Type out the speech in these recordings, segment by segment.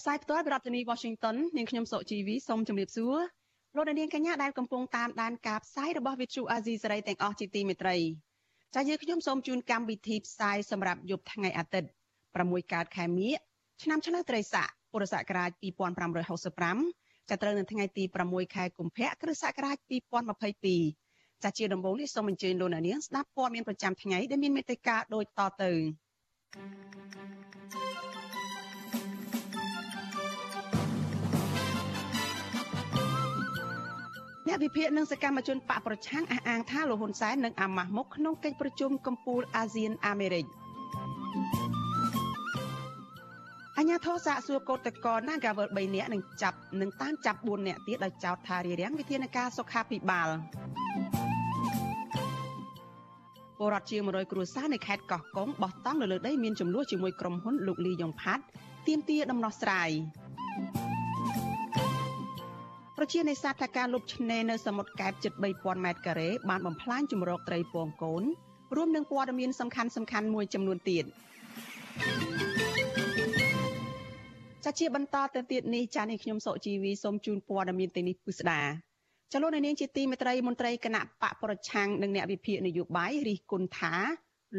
ផ្សាយផ្ទាល់ពីរដ្ឋធានី Washington នាងខ្ញុំសុជីវីសូមជម្រាបសួរលោកអ្នកនាងកញ្ញាដែលកំពុងតាមដានការផ្សាយរបស់ Vithu Azisaray ទាំងអស់ជាទីមេត្រីចា៎យើងខ្ញុំសូមជូនកម្មវិធីផ្សាយសម្រាប់យប់ថ្ងៃអាទិត្យ6កើតខែមិញឆ្នាំឆ្លូវត្រីស័កពុរសករាជ2565ចាប់ត្រូវនៅថ្ងៃទី6ខែកុម្ភៈគ្រិស្តសករាជ2022ចាជាដំបូងនេះសូមអញ្ជើញលោកអ្នកនាងស្ដាប់ព័ត៌មានប្រចាំថ្ងៃដែលមានមេត្តាដូចតទៅ អ្នកវិភាគនិងសកម្មជនបកប្រឆាំងអះអាងថាលោកហ៊ុនសែននឹងអាម៉ាស់មុខក្នុងកិច្ចប្រជុំកំពូលអាស៊ានអាមេរិក។អញ្ញាធរសាកសួរកោតតក Nagawal 3នាក់នឹងចាប់នឹងតាមចាប់4នាក់ទៀតដោយចោទថារារាំងវិធានការសុខាភិបាលពលរដ្ឋជាង100គ្រួសារនៅខេត្តកោះកុងបោះតង់នៅលើដីមានចំនួនជាមួយក្រុមហ៊ុនលោកលីយ៉ុងផាត់ទាមទារដំណោះស្រាយ ប្រជានេសាទថាការលុបឆ្នេរនៅសមុទ្រកែបជិត3000ម៉ែត្រការ៉េបានបំផ្លាញជំរកត្រីពងកូនរួមនឹងព័ត៌មានសំខាន់សំខាន់មួយចំនួនទៀតចាជាបន្តទៅទៀតនេះចានេះខ្ញុំសុជីវីសូមជូនព័ត៌មានទីនេះពិស្ដាចលនានាងជាទីមេត្រីមន្ត្រីគណៈបកប្រឆាំងនិងអ្នកវិភាគនយោបាយរិះគន់ថា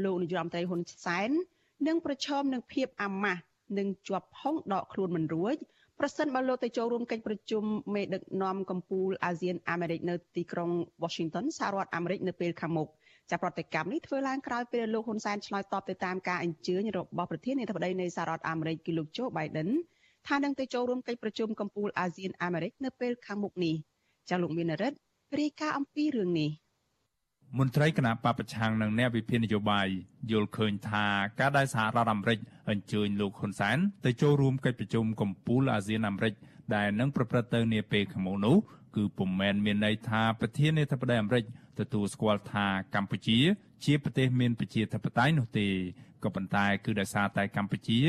លោកនាយរដ្ឋមន្ត្រីហ៊ុនសែននឹងប្រឈមនឹងភាពអាម៉ាស់និងជាប់ផុងដកខ្លួនមិនរួច ប្រសិនបើលោកទៅចូលរួមកិច្ចប្រជុំមេដឹកនាំកម្ពុជាអាស៊ានអាមេរិកនៅទីក្រុង Washington សហរដ្ឋអាមេរិកនៅពេលខាងមុខចាប់ប្រតិកម្មនេះធ្វើឡើងក្រោយពេលលោកហ៊ុនសែនឆ្លើយតបទៅតាមការអញ្ជើញរបស់ប្រធានាធិបតីនៃសហរដ្ឋអាមេរិកគឺលោកโจ Biden ថានឹងទៅចូលរួមកិច្ចប្រជុំកំពូលអាស៊ានអាមេរិកនៅពេលខាងមុខនេះចាលោកមានរិទ្ធរាយការណ៍អំពីរឿងនេះ មន្ត្រីគណៈបពប្រឆាំងនិងអ្នកវិភាគនយោបាយយល់ឃើញថាការដែលសហរដ្ឋអាមេរិកអញ្ជើញលោកហ៊ុនសែនទៅចូលរួមកិច្ចប្រជុំកំពូលអាស៊ានអាមេរិកដែលនឹងប្រព្រឹត្តទៅនាពេលខាងមុខនោះគឺពុំមែនមានន័យថាប្រធានាធិបតីអាមេរិកទទួលស្គាល់ថាកម្ពុជា ជាប្រទេសមានប្រជាធិបតេយ្យនោះទេក៏ប៉ុន្តែគឺដោយសារតែកម្ពុជា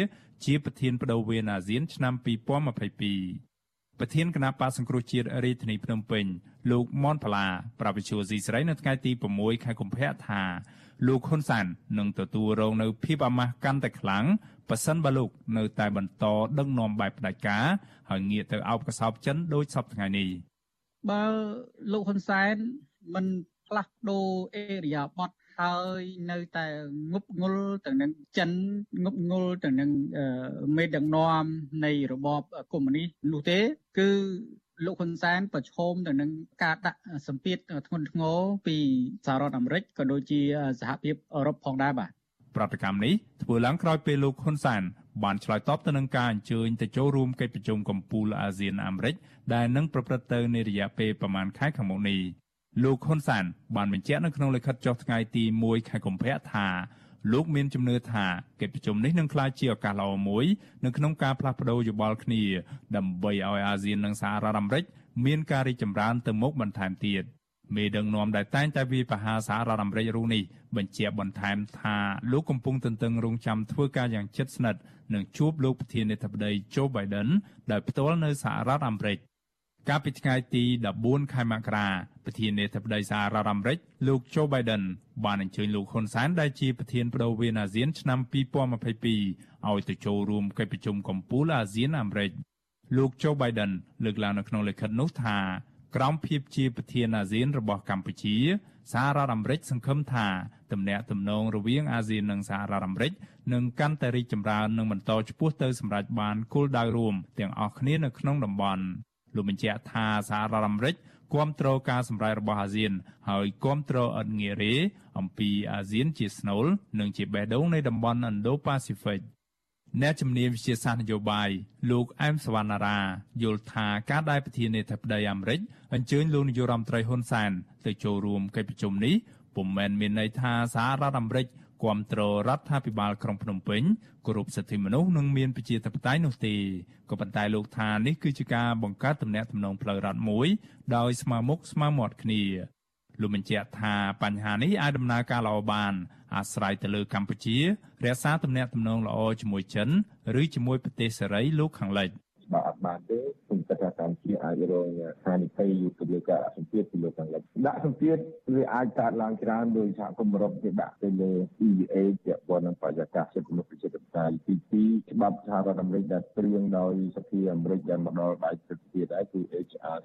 ជាប្រធានបដូវវេនអាស៊ានឆ្នាំ2022 ប្រធានគណៈបកសង្គ្រោះជាតិរាជធានីភ្នំពេញលោកមនផល្លាប្រពន្ធស៊ីស្រីនៅថ្ងៃទី6ខែកុម្ភៈថាលោកហ៊ុនសាននឹងទទួលរងនៅភាពអាម៉ាស់កាន់តែខ្លាំងប៉ះសិនបើលោកនៅតែបន្តដឹកនាំបែបផ្ដាច់ការហើយងាកទៅអោបកសោបចិនដោយសពថ្ងៃនេះបើលោកហ៊ុនសែនមិនផ្លាស់ប្ដូរអេរិយាបថ ហើយនៅតែងប់ងល់ទៅនឹងចិនងប់ងល់ទៅនឹងមេដឹកនាំនៃរបបកុម្មុយនីសនោះទេ គឺលោកហ៊ុនសែនប្រឈមទៅនឹងការដាក់សម្ពាធធ្ងន់ធ្ងរពីសហរដ្ឋអាមេរិកក៏ដូចជាសហភាពអឺរ៉ុបផងដែរបាទប្រតិកម្មនេះធ្វើឡើងក្រោយពេលលោកហ៊ុនសែនបានឆ្លើយតបទៅនឹងការអញ្ជើញទៅចូលរួមកិច្ចប្រជុំកំពូលអាស៊ានអាមេរិកដែលនឹងប្រព្រឹត្តទៅនារយៈពេលប្រមាណខែខាងមុខនេះ លោកហ៊ុនសានបានបញ្ជាក់នៅក្នុងលិខិតចុះថ្ងៃទី1ខែកុម្ភៈថាលោកមានជំនឿថាកិច្ចប្រជុំនេះនឹងក្លាយជាឱកាសល្អមួយនៅក្នុងការផ្លាស់ប្តូរយោបល់គ្នាដើម្បីឲ្យអាស៊ាននិងសហរដ្ឋអាមេរិកមានការរីកចម្រើនទៅមុខបន្ថែមទៀតមេដឹកនាំដែលតែងតែវាយប្រហារសហរដ្ឋអាមេរិករូបនេះបញ្ជាក់បន្ថែមថាលោកកំពុងទន្ទឹងរង់ចាំធ្វើការយ៉ាងជិតស្និទ្ធនឹងជួបលោកប្រធានាធិបតី Joe Biden ដោយផ្ទាល់នៅសហរដ្ឋអាមេរិក កាលពីថ្ងៃទី14ខែមករាប្រធានាធិបតីសហរដ្ឋអាមេរិកលោក Joe Biden បានអញ្ជើញលោកហ៊ុនសែនដែលជាប្រធានបដូវវេនអាស៊ានឆ្នាំ2022ឲ្យទៅចូលរួមកិច្ចប្រជុំកំពូលអាស៊ានអាមេរិកលោក Joe Biden លើកឡើងនៅក្នុងលិខិតនោះថាក្រោមភាពជាប្រធានអាស៊ានរបស់កម្ពុជាសហរដ្ឋអាមេរិកសង្ឃឹមថាទំនាក់ទំនងរវាងអាស៊ាននិងសហរដ្ឋអាមេរិកនឹងកាន់តែរីកចម្រើននិងបន្តឆ្ពោះទៅសម្រេចបានគោលដៅរួមទាំងអស់គ្នានៅក្នុងតំបន់ លោកបញ្ជាក់ថាសហរដ្ឋអាមេរិកគាំទ្រការសម្រេចរបស់អាស៊ាន ហើយគាំទ្រអត់ងារេអំពីអាស៊ានជាស្នូលនិងជាបេះដូងនៃតំបន់ Indo-Pacific អ្នកជំនាញវិទ្យាសាស្ត្រនយោបាយលោកអែមសវណ្ណារាយល់ថាការដែលប្រធានាធិបតីអាមេរិកអញ្ជើញលោកនាយរដ្ឋមន្ត្រីហ៊ុនសែនទៅចូលរួមកិច្ចប្រជុំនេះពុំមែនមានន័យថាសហរដ្ឋអាមេរិក គាំទ្ររដ្ឋាភិបាលក្រុងភ្នំពេញគោរពសិទ្ធិមនុស្សនិងមានប្រជាធិបតេយ្យនោះទេក៏ប៉ុន្តែលោកថានេះគឺជាការបង្កើតទំនាក់ទំនងផ្លូវរដ្ឋមួយដោយស្មើមុខស្មើមាត់គ្នាលោកបញ្ជាក់ថាបញ្ហានេះអាចដំណើរការល្អបានអាស្រ័យទៅលើកម្ពុជារក្សាទំនាក់ទំនងល្អជាមួយចិន ឬជាមួយប្រទេសសេរីលោកខាងលិច បើអត់បានទេខ្ញុំគិតថាកម្ពុជាអាចរងហានិភ័យទៅលើការសម្ពាធពីលើខាងលិចដាក់សម្ពាធវាអាចកើតឡើងច្រើនដោយសហគមន៍អឺរ៉ុបគេដាក់ទៅលើ EVA ជាព័ន្ធនឹងបរិយាកាសសិទ្ធិមនុស្សប្រជាធិបតេយ្យទី2 ច្បាប់សហរដ្ឋអាមេរិកដែលព្រៀងដោយសភាអាមេរិកដែលមកដល់ដៃព្រឹទ្ធសភាដែរគឺ HR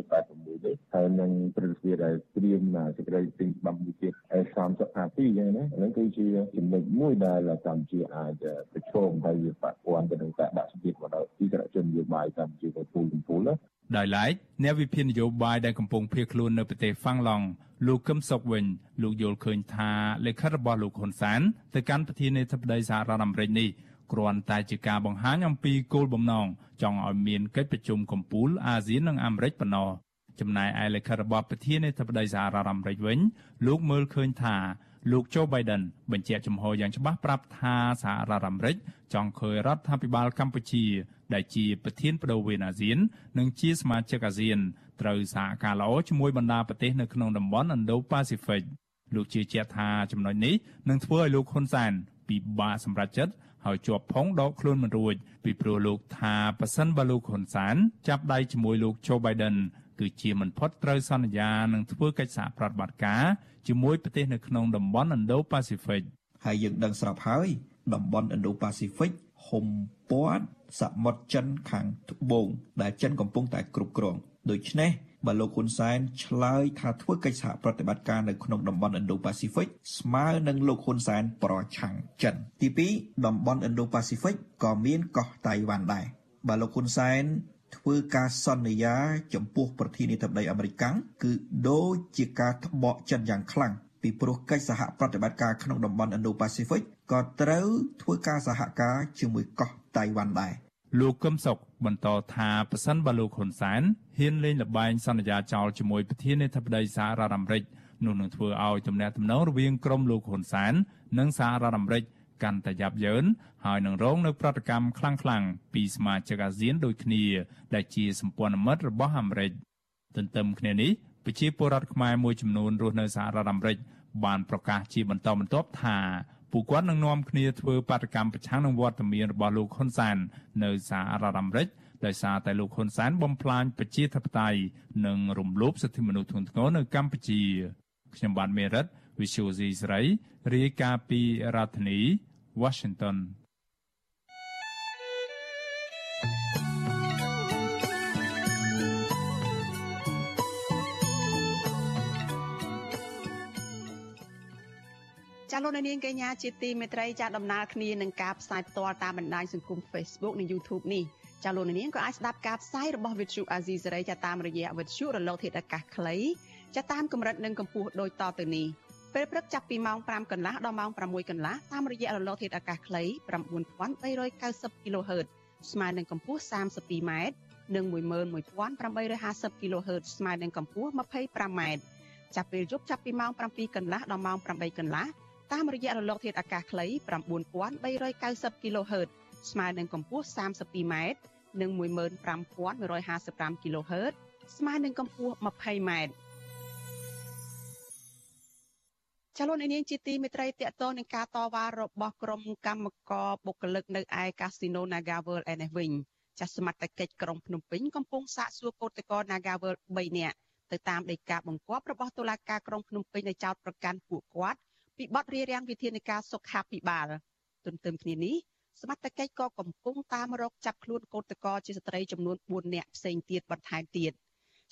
4686ទេហើយនឹងព្រឹទ្ធសភាដែលព្រៀងសេចក្តីទិញច្បាប់មួយទៀត S3052 យ៉ាងណាហ្នឹងគឺជាចំណុចមួយដែលកម្ពុជាអាចប្រឈមហើយវាប៉ះពាល់ទៅនឹងការដាក់សម្ពាធមកដល់ទីក្រជនយោបាយកម្ពុជាទៅទូលកំពូលណាដោយឡែកអ្នកវិភាគនយោបាយដែលកំពុងភៀសខ្លួននៅប្រទេសហ្វាំងឡង់លោកកឹមសុខវិញលោកយល់ឃើញថាលិខិតរបស់លោកហ៊ុនសែនទៅកាន់ប្រធានាធិបតីសហរដ្ឋអាមេរិកនេះ គ្រាន់តែជាការបង្ហាញអំពីគោលបំណងចង់ឲ្យមានកិច្ចប្រជុំកំពូលអាស៊ាននិងអាមេរិកប៉ុណ្ណោះចំណែកឯលិខិតរបស់ប្រធានាធិបតីសហរដ្ឋអាមេរិកវិញលោកមើលឃើញថាលោកโจ Biden បញ្ជាក់ចំហយ៉ាងច្បាស់ប្រាប់ថាសហរដ្ឋអាមេរិកចង់ឃើញរដ្ឋាភិបាលកម្ពុជា ដែលជាប្រធានបដូវវេនអាស៊ាន និងជាសមាជិកអាស៊ានត្រូវសហការល្អជាមួយបណ្ដាប្រទេសនៅក្នុងតំបន់ Indo-Pacific លោកជឿជាក់ថាចំណុចនេះនឹងធ្វើឲ្យលោកហ៊ុនសែនពិបាកសម្រេចចិត្ត ហើយជាប់ផងដកខ្លួនមិនរួចពីព្រោះលោកថាប៉ះសិនបើលោកហ៊ុនសែនចាប់ដៃជាមួយលោកโจ Biden គឺជាមិនផុតត្រូវសន្យានឹងធ្វើកិច្ចសហប្រតិបត្តិការជាមួយប្រទេសនៅក្នុងតំបន់ Indo-Pacific ហើយយើងដឹងស្រាប់ហើយតំបន់ Indo-Pacific ហុំព័ទ្ធសមុទ្រចិនខាងត្បូងដែលចិនកំពុងតែគ្រប់គ្រងដូច្នេះ បើលោកហ៊ុនសែនឆ្លើយថាធ្វើកិច្ចសហប្រតិបត្តិការនៅក្នុងតំបន់ Indo-Pacific ស្មើនឹងលោកហ៊ុនសែនប្រឆាំងចិនទី2តំបន់ Indo-Pacific ក៏មានកោះតៃវ៉ាន់ដែរបើលោកហ៊ុនសែនធ្វើការសន្យា ចំពោះប្រធានាធិបតីអាមេរិកគឺដូចជាការត្បកចិត្តយ៉ាងខ្លាំងពីព្រោះកិច្ចសហប្រតិបត្តិការក្នុងតំបន់ Indo-Pacific ក៏ត្រូវធ្វើការសហការជាមួយកោះតៃវ៉ាន់ដែរ លោកកឹមសុខបន្តថាប្រសិនបើលោកហ៊ុនសែនហ៊ានលេងល្បែងសន្យាចោលជាមួយប្រធានាធិបតីសហរដ្ឋអាមេរិកនោះនឹងធ្វើឲ្យទំនាក់ទំនងរវាងក្រុមលោកហ៊ុនសែននិងសហរដ្ឋអាមេរិកកាន់តែយ៉ាប់យ៉ឺនហើយនឹងរងនៅប្រតិកម្មខ្លាំងៗពីសមាជិកអាស៊ានដូចគ្នា ដែលជាសម្ព័ន្ធមិត្តរបស់អាមេរិកទន្ទឹមគ្នានេះប្រជាពលរដ្ឋខ្មែរមួយចំនួនរស់នៅសហរដ្ឋអាមេរិកបានប្រកាសជាបន្តបន្ទាប់ថា ពួកគាត់នឹងនាំគ្នាធ្វើបាតកម្មប្រឆាំងនឹងវត្តមានរបស់លោកហ៊ុនសែននៅសហរដ្ឋអាមេរិកដោយសារតែលោកហ៊ុនសែនបំផ្លាញប្រជាធិបតេយ្យនិងរំលោភសិទ្ធិមនុស្សធ្ងន់ធ្ងរនៅកម្ពុជាខ្ញុំបាទមេរិត Visual C ស្រីរាយការណ៍ពីរដ្ឋធានី Washington លោកនាងកញ្ញាជាទីមេត្រីចាដំណើរគ្នានឹងការផ្សាយផ្ទាល់តាមបណ្ដាញសង្គម Facebook និង YouTube នេះចាលោកនាងក៏អាចស្ដាប់ការផ្សាយរបស់ Vithu Azizi សេរីចាតាមរយៈ Vithu រលកធាតុអាកាសខ្លីចាតាមកម្រិតនិងកម្ពស់ដូចតទៅនេះពេលព្រឹកចាប់ពីម៉ោង5កន្លះដល់ម៉ោង6កន្លះតាមរយៈរលកធាតុអាកាសខ្លី9390 kHz ស្មើនឹងកម្ពស់ 32m និង11850 kHz ស្មើនឹងកម្ពស់ 25m ចាប់ពេលយប់ចាប់ពីម៉ោង7កន្លះដល់ម៉ោង8កន្លះ តាមរយៈរលកធាតុអាកាសខ្លី9390 kHz ស្មើនឹងកម្ពស់ 32m និង15155 kHz ស្មើនឹងកម្ពស់ 20m ចលនានាងជាទីមេត្រីតកតនឹងការតវ៉ារបស់ក្រុមកម្មករបុគ្គលិកនៅឯកាស៊ីណូ Naga World ឯនេះវិញចាស់សមត្ថកិច្ចក្រុងភ្នំពេញកំពុងសាកសួរកោតក្រ Naga World 3នាក់ទៅតាមដីកាបង្គាប់របស់តុលាការក្រុងភ្នំពេញឲ្យចោទប្រកាន់ពួកគាត់ ពីបទរារាំងវិធានការសុខាភិបាលទន្ទឹមគ្នានេះសមត្ថកិច្ចក៏កំពុងតាមរកចាប់ខ្លួនកោតក្រជាស្ត្រីចំនួន4នាក់ផ្សេងទៀតបន្ថែមទៀត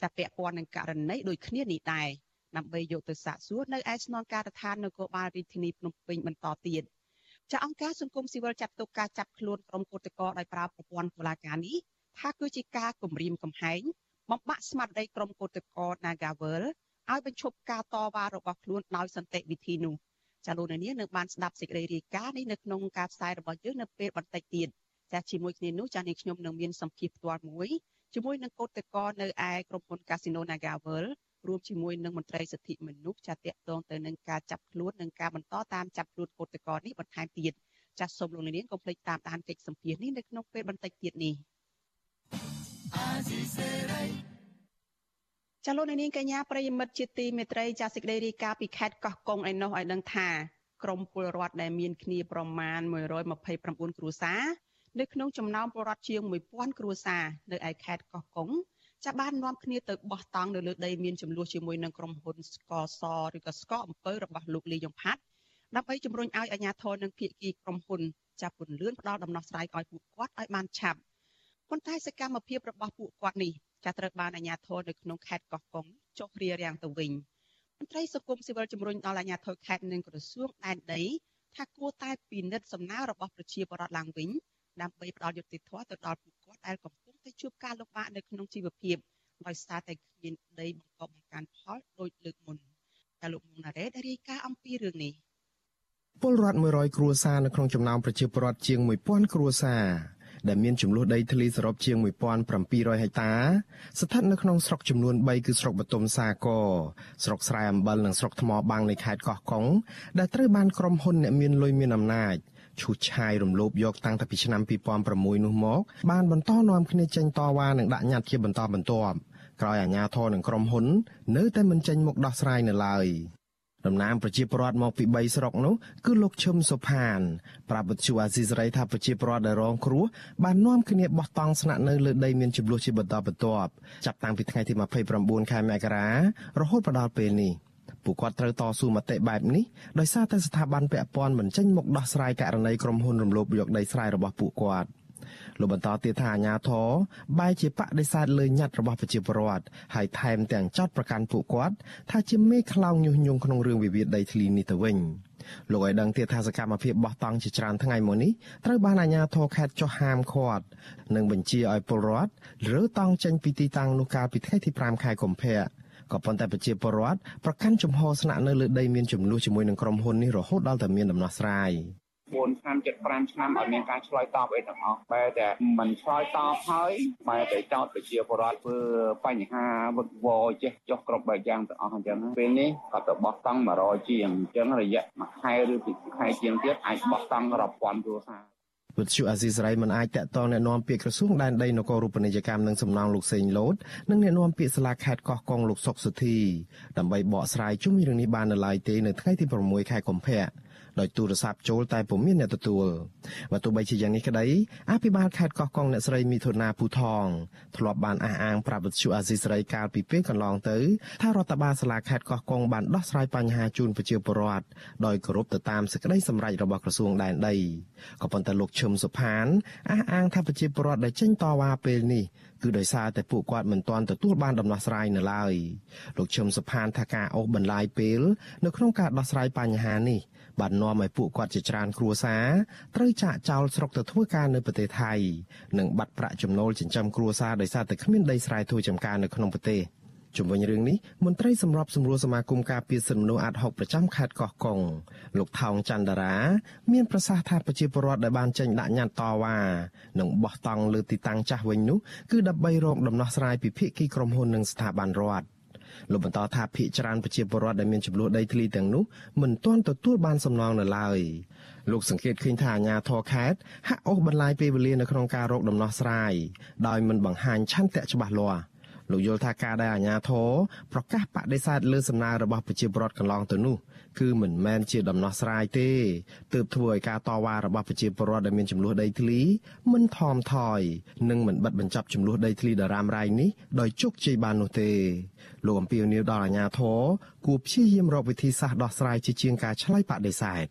ចាប់ពាក់ព័ន្ធនឹងករណីដូចគ្នានេះដែរដើម្បីយកទៅសាកសួរនៅឯស្នងការដ្ឋាននគរបាលរាជធានីភ្នំពេញបន្តទៀតចាអង្គការសង្គមស៊ីវិលចាត់ទុកការចាប់ខ្លួនក្រុមកោតក្រដោយប្រើប្រព័ន្ធតុលាការនេះថាគឺជាការគំរាមកំហែងបំបាក់ស្មារតីក្រុមកោតក្រ Nagavel ឲ្យបញ្ឈប់ការតវ៉ារបស់ខ្លួនដោយសន្តិវិធីនោះ ចាលោកនាងនឹងបានស្ដាប់សេចក្តីរាយការណ៍នេះនៅក្នុងការផ្សាយរបស់យើងនៅពេលបន្តិចទៀតចាជាមួយគ្នានោះចានាងខ្ញុំនឹងមានសម្ភារផ្ទាល់មួយជាមួយនឹងកោតក្រនៅឯក្រុមហ៊ុន Casino Nagavel រួមជាមួយនឹងមន្ត្រីសិទ្ធិមនុស្សចាត់តាក់ទងទៅនឹងការចាប់ខ្លួននិងការបន្តតាមចាប់ខ្លួនកូតកោនេះបន្ថែមទៀតចាសសូមលោកនាងកុំភ្លេចតាមដានកិច្ចសម្ភារនេះនៅក្នុងពេលបន្តិចទៀតនេះ ចាលោកនាងកញ្ញាប្រិយមិត្តជាទីមេត្រីចាសសេចក្តីរាយការណ៍ពីខេត្តកោះកុងឯណោះឲ្យដឹងថាក្រមពលរដ្ឋដែលមានគ្នាប្រមាណ129គ្រួសារនៅក្នុងចំណោមពលរដ្ឋជាង1000គ្រួសារនៅឯខេត្តកោះកុងចាប់បាននាំគ្នាទៅបោះតង់នៅលើដីមានចំនួនជាមួយនឹងក្រុមហ៊ុនស្កសឬក៏ស្កអំពើរបស់លោកលីយ៉ុងផាត់ដើម្បីជំរុញឲ្យអាជ្ញាធរនិងភាគីក្រុមហ៊ុនចាប់ពន្លឿនផ្ដល់ដំណោះស្រាយឲ្យពួកគាត់ឲ្យបានឆាប់ប៉ុន្តែសកម្មភាពរបស់ពួកគាត់នេះ ចាត្រូវបានអាជ្ញាធរនៅក្នុងខេត្តកោះកុងចុះរារាំងទៅវិញមន្ត្រីសង្គមស៊ីវិលជំរុញដល់អាជ្ញាធរខេត្តនិងក្រសួងដែនដីថាគួរតែពិនិត្យសំណើរបស់ប្រជាពលរដ្ឋឡើងវិញដើម្បីផ្ដល់យុត្តិធម៌ទៅដល់ពួកគាត់ដែលកំពុងតែជួបការលំបាកនៅក្នុងជីវភាពដោយសារតែគ្មានដីបង្កប់បង្កើនផលដោយលើកមុនតែលោកមុងណារ៉េได้រាយការណ៍អំពីរឿងនេះពលរដ្ឋ100គ្រួសារនៅក្នុងចំណោមប្រជាពលរដ្ឋជាង1000គ្រួសារ ដែលមានចំនួនដីធ្លីសរុបជាង1700ហិកតា ស្ថិតនៅក្នុងស្រុកចំនួន3គឺស្រុកបទុមសាគរស្រុកស្រែអំបិលនិងស្រុកថ្មបាំងនៃខេត្តកោះកុងដែលត្រូវបានក្រុមហ៊ុនអ្នកមានលុយមានអំណាចឈូសឆាយរំលោភយកតាំងពីឆ្នាំ2006នោះមកបានបន្តនាំគ្នាចេញតវ៉ានិងដាក់ញត្តិជាបន្តបន្ទាប់ក្រោយអាជ្ញាធរនិងក្រុមហ៊ុន នៅតែមិនចេញមុខដោះស្រាយនៅឡើយ តំណាងប្រជាពលរដ្ឋមកពី3ស្រុកនោះគឺលោកឈឹមសុផានប្រាប់វិទ្យុអាស៊ីសេរីថាប្រជាពលរដ្ឋដែលរងគ្រោះបាននាំគ្នាបោះតង់ស្នាក់នៅលើដីមានចំនួនជាបន្តបន្ទាប់ចាប់តាំងពីថ្ងៃទី29ខែមករារហូតមកដល់ពេលនេះពួកគាត់ត្រូវតស៊ូមតិបែបនេះដោយសារតែស្ថាប័នពាក់ព័ន្ធមិនចេញមុខដោះស្រាយករណីក្រុមហ៊ុនរំលោភយកដីស្រែរបស់ពួកគាត់។ លោកបន្តទៀតថាអាញាធរបែរជាបដិសេធលើញត្តិរបស់ប្រជាពលរដ្ឋហើយថែមទាំងចោទប្រកាន់ពួកគាត់ថាជាមេខ្លោងញុះញង់ក្នុងរឿងវិវាទដីធ្លីនេះទៅវិញលោកឲ្យដឹងទៀតថាសកម្មភាពបោះតង់ជាច្រើនថ្ងៃមកនេះត្រូវបានអាជ្ញាធរខេត្តចុះហាមឃាត់និងបញ្ជាឲ្យពលរដ្ឋរើតង់ចេញពីទីតាំងនោះកាលពីថ្ងៃទី5ខែកុម្ភៈក៏ប៉ុន្តែប្រជាពលរដ្ឋប្រកាន់ជំហរស្នាក់នៅលើដីមានចំនួនជាមួយនឹងក្រុមហ៊ុននេះរហូតដល់តែមានដំណោះស្រាយ 4ឆ្នាំ75ឆ្នាំឲ្យមានការឆ្លើយតបអីទាំងអស់បែរតែមិនឆ្លើយតបហើយបែរតែចោតប្រជាពលរដ្ឋធ្វើបញ្ហាវឹកវរចេះចុះគ្រប់បែបយ៉ាងទាំងអស់អញ្ចឹងពេលនេះគាត់ទៅបោះតង់100ជាងអញ្ចឹងរយៈមួយខែឬពីរខែជាងទៀតអាចបោះតង់រាប់ពាន់គ្រួសារវិទ្យុអាស៊ីសេរីមិនអាចតាក់ទងណែនាំពាក្យក្រសួងដែនដីនគរូបនីយកម្មនិងសំណង់លោកសេងលូតនិងណែនាំពាក្យសាលាខេត្តកោះកុងលោកសុកសុធីដើម្បីបកស្រាយជុំវិញរឿងនេះបាននៅឡើយទេនៅថ្ងៃទី6ខែកុម្ភៈ ដោយទូរស័ព្ទចូលតែពុំមានអ្នកទទួលបើទោះបីជាយ៉ាងនេះក្តីអភិបាលខេត្តកោះកុងអ្នកស្រីមីធុនាពូថងធ្លាប់បានអះអាងប្រាប់វិទ្យុអាស៊ីសេរីកាលពីពេលកន្លងទៅថារដ្ឋបាលសាលាខេត្តកោះកុងបានដោះស្រាយបញ្ហាជូនប្រជាពលរដ្ឋដោយគោរពទៅតាមសេចក្តីសម្រេចរបស់ក្រសួងដែនដីក៏ប៉ុន្តែលោកឈឹមសុផានអះអាងថាប្រជាពលរដ្ឋដែលចេញតវ៉ាពេលនេះគឺដោយសារតែពួកគាត់មិនទាន់ទទួលបានដំណោះស្រាយនៅឡើយលោកឈឹមសុផានថាការអូសបន្លាយពេល នៅក្នុងការដោះស្រាយបញ្ហានេះបាននាំឲ្យពួកគាត់ជាច្រើនគ្រួសារត្រូវចាកចោលស្រុកទៅធ្វើការនៅប្រទេសថៃនិងបាត់ប្រាក់ចំណូលចិញ្ចឹមគ្រួសារដោយសារតែគ្មានដីស្រែធ្វើចម្ការនៅក្នុងប្រទេសជំវិញរឿងនេះមន្ត្រីសម្របសម្រួលសមាគមការពារសិទ្ធិមនុស្សអាត់ហុកប្រចាំខេត្តកោះកុងលោកថោងច័ន្ទរា មានប្រសាសន៍ថាប្រជាពលរដ្ឋដែលបានចេញដាក់ញត្តិតវ៉ានិងបោះតង់លើទីតាំងចាស់វិញនោះគឺដើម្បីរកដំណោះស្រាយពីភាគីក្រុមហ៊ុននិងស្ថាប័នរដ្ឋ លោកបន្តថាភាគច្រើនប្រជាពលរដ្ឋដែលមានចំនួនដីធ្លីទាំងនោះមិនទាន់ទទួលបានសំណងនៅឡើយលោកសង្កេតឃើញថាអាជ្ញាធរខេត្តហាក់អូសបន្លាយពេលវេលានៅក្នុងការរកដំណោះស្រាយដោយមិនបង្ហាញឆន្ទៈច្បាស់លាស់លោកយល់ថាការដែលអាជ្ញាធរប្រកាសបដិសេធលើសំណើរបស់ប្រជាពលរដ្ឋកន្លងទៅនោះគឺមិនមែនជាដំណោះស្រាយទេទើបធ្វើឲ្យការតវ៉ារបស់ប្រជាពលរដ្ឋដែលមានចំនួនដីធ្លីមិនថមថយនិងមិនបិទបញ្ចប់ចំនួនដីធ្លីដរ៉ាមរ៉ៃនេះដោយជោគជ័យបាននោះទេ លោកអំពីលនីវដល់អាជ្ញាធរគួរព្យាយាមរកវិធីសាស្ត្រដោះស្រាយជាជាងការឆ្លើយបដិសេធ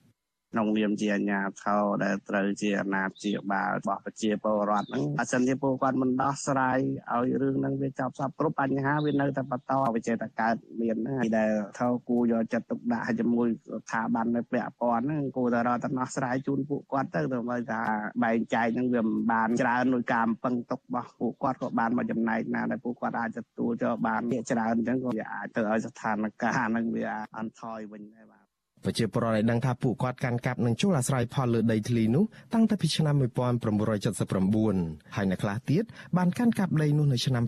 ក្នុងនាមជាអាជ្ញាធរដែលត្រូវជាអាណាព្យាបាលរបស់ប្រជាពលរដ្ឋហ្នឹងបើសិនជាពលគាត់មិនដោះស្រាយឲ្យរឿងហ្នឹងវាចប់សពគ្រប់បញ្ហាវានៅតែបន្តវិចេតកើតមានហ្នឹងដែលថោគូយកចិត្តទុកដាក់ជាមួយស្ថាប័ននៅពាក់ព័ន្ធហ្នឹងគួរតែរកដំណោះស្រាយជូនពួកគាត់ទៅដើម្បីថាបែងចែកហ្នឹងវាមិនបានច្រើនដោយការពឹងទុករបស់ពួកគាត់ក៏បានមកចំណែកណាដែលពួកគាត់អាចទទួលយកបានច្រើនអញ្ចឹងក៏វាអាចធ្វើឲ្យស្ថានភាពហ្នឹងវាអន់ថយវិញដែរបាទ ប្រជាពលរដ្ឋឲ្យដឹងថាពួកគាត់កាន់កាប់និងចូលអាស្រ័យផលលើដីធ្លីនោះតាំងតែពីឆ្នាំ1979ហើយនៅខ្លះទៀតបានកាន់កាប់ដីនោះនៅឆ្នាំ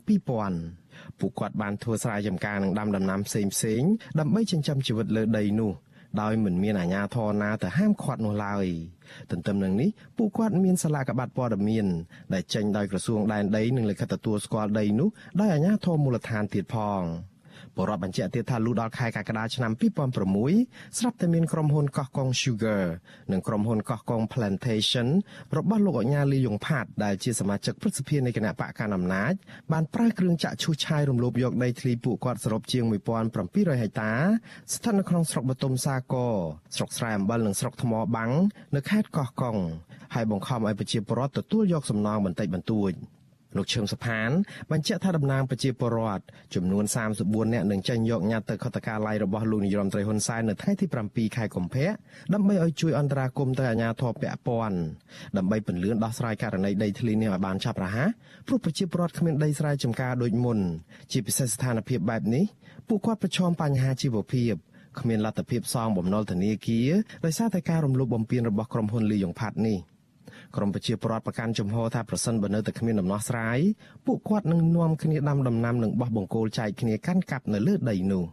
2000ពួកគាត់បានធ្វើស្រែចម្ការនិងដាំដំណាំផ្សេងផ្សេងដើម្បីចិញ្ចឹមជីវិតលើដីនោះដោយមិនមានអាជ្ញាធរណាទៅហាមឃាត់នោះឡើយទន្ទឹមនឹងនេះពួកគាត់មានសាលាកបាត់ព័ត៌មានដែលចេញដោយក្រសួងដែនដីនិងលិខិតទទួលស្គាល់ដីនោះដោយអាជ្ញាធរមូលដ្ឋានទៀតផង។ បរដ្ឋបញ្ជាក់ទៀតថាលុះដល់ខែកក្កដាឆ្នាំ2006ស្រាប់តែមានក្រុមហ៊ុនកោះកុង Sugar និងក្រុមហ៊ុនកោះកុង Plantation របស់លោកអញ្ញាលីយ៉ុងផាតដែលជាសមាជិកព្រឹទ្ធសភានៃគណៈបកកណ្ដាលអំណាចបានប្រើគ្រឿងចាក់ឈូសឆាយរំលោភយកដីធ្លីពួកគាត់សរុបជាង1700ហិកតាស្ថិតនៅក្នុងស្រុកបតុមសាគរស្រុកស្រែអំបិលនិងស្រុកថ្មបាំងនៅខេត្តកោះកុងហើយបង្ខំឲ្យប្រជាពលរដ្ឋទទួលយកសំណងបន្តិចបន្តួច លោកឈឹមសុផានបញ្ជាក់ថាតំណាងប្រជាពលរដ្ឋចំនួន34នាក់នឹងចេញយកញត្តិទៅខុទ្ទកាល័យរបស់លោកនាយរដ្ឋមន្ត្រីហ៊ុនសែននៅថ្ងៃទី7ខែកុម្ភៈដើម្បីឲ្យជួយអន្តរាគមន៍ទៅអាជ្ញាធរពាក់ព័ន្ធដើម្បីពន្លឿនដោះស្រាយករណីដីធ្លីនេះឲ្យបានឆាប់រហ័សព្រោះប្រជាពលរដ្ឋគ្មានដីស្រែចម្ការដូចមុន ជាពិសេសស្ថានភាពបែបនេះពួកគាត់ប្រឈមបញ្ហាជីវភាពគ្មានលទ្ធភាពសងបំណុលធនាគារដោយសារតែការរំលោភបំពានរបស់ក្រុមហ៊ុនលីយ៉ុងផាត់នេះ។ ក្រមប្រជាពលរដ្ឋប្រកាន់ជំហរថាប្រសិនបើនៅតែគ្មានដំណោះស្រាយពួកគាត់នឹងនាំគ្នាដាំដំណាំនិងបោះបង្គោលចែកគ្នាកាន់កាប់នៅលើដីនោះ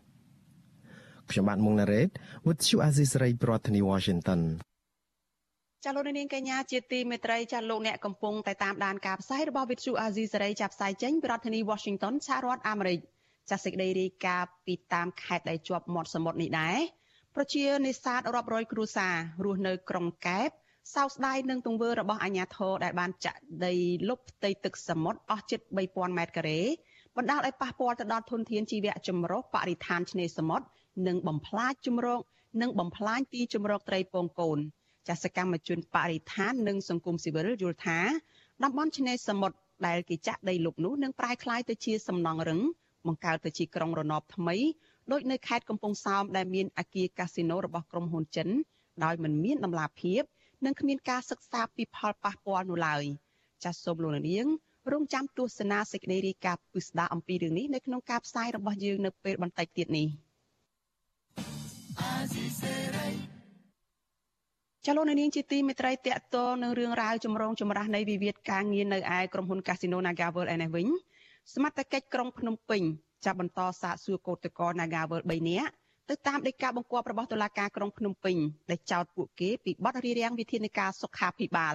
ខ្ញុំបាទមុងណារ៉េត With you Aziz Ray ប្រធានាទី Washington ចាលោកនាងកញ្ញាជាទីមេត្រីចាលោកអ្នកកំពុងតែតាមដានការផ្សាយរបស់ With you Aziz Ray ចាប់ផ្សាយចេញពីរដ្ឋធានី Washington សហរដ្ឋអាមេរិកចាសេចក្តីរាយការណ៍ពីតាមខេត្តដែលជាប់មាត់សមុទ្រនេះដែរប្រជានេសាទរាប់រយគ្រួសាររស់នៅក្រុងកែប សោកស្ដាយនឹងទង្វើរបស់អាជ្ញាធរដែលបានចាក់ដីលុបផ្ទៃទឹកសមុទ្រអស់ជិត3000ម៉ែត្រការ៉េបណ្ដាលឲ្យប៉ះពាល់ទៅដល់ធនធានជីវៈចម្រុះបរិស្ថានឆ្នេរសមុទ្រនិងបំផ្លាញជំរកនិងបំផ្លាញទីជំរកត្រីពងកូនចាសកម្មជនបរិស្ថាននិងសង្គមស៊ីវិលយល់ថាតំបន់ឆ្នេរសមុទ្រដែលគេចាក់ដីលុបនោះនឹងប្រែក្លាយទៅជាសំណង់រឹងបង្កើតទៅជាក្រុងរណបថ្មីដូចនៅខេត្តកំពង់សោមដែលមានអគារកាស៊ីណូរបស់ក្រុមហ៊ុនចិនដោយមិនមានដំណាភៀប និងគ្មានការសិក្សាពីផលប៉ះពាល់នោះឡើយចាសសូមលោកនាងរងចាំទស្សនាសេចក្តីរាយការណ៍ពិស្ដារអំពីរឿងនេះនៅក្នុងការផ្សាយរបស់យើងនៅពេលបន្តិចទៀតនេះចលនានាងជាទីមេត្រីតកតនឹងរឿងរ៉ាវចម្រូងចម្រាសនៃវិវាទការងារនៅឯក្រុមហ៊ុន Casino NagaWorld ឯនេះវិញសមត្ថកិច្ចក្រុងភ្នំពេញចាប់បន្តសាកសួរកោតក្រ NagaWorld 3នាក់ ទៅតាមដីកាបង្គាប់របស់តុលាការក្រុងភ្នំពេញដែលចោទពួកគេពីបទរារាំងវិធានការសុខាភិបាល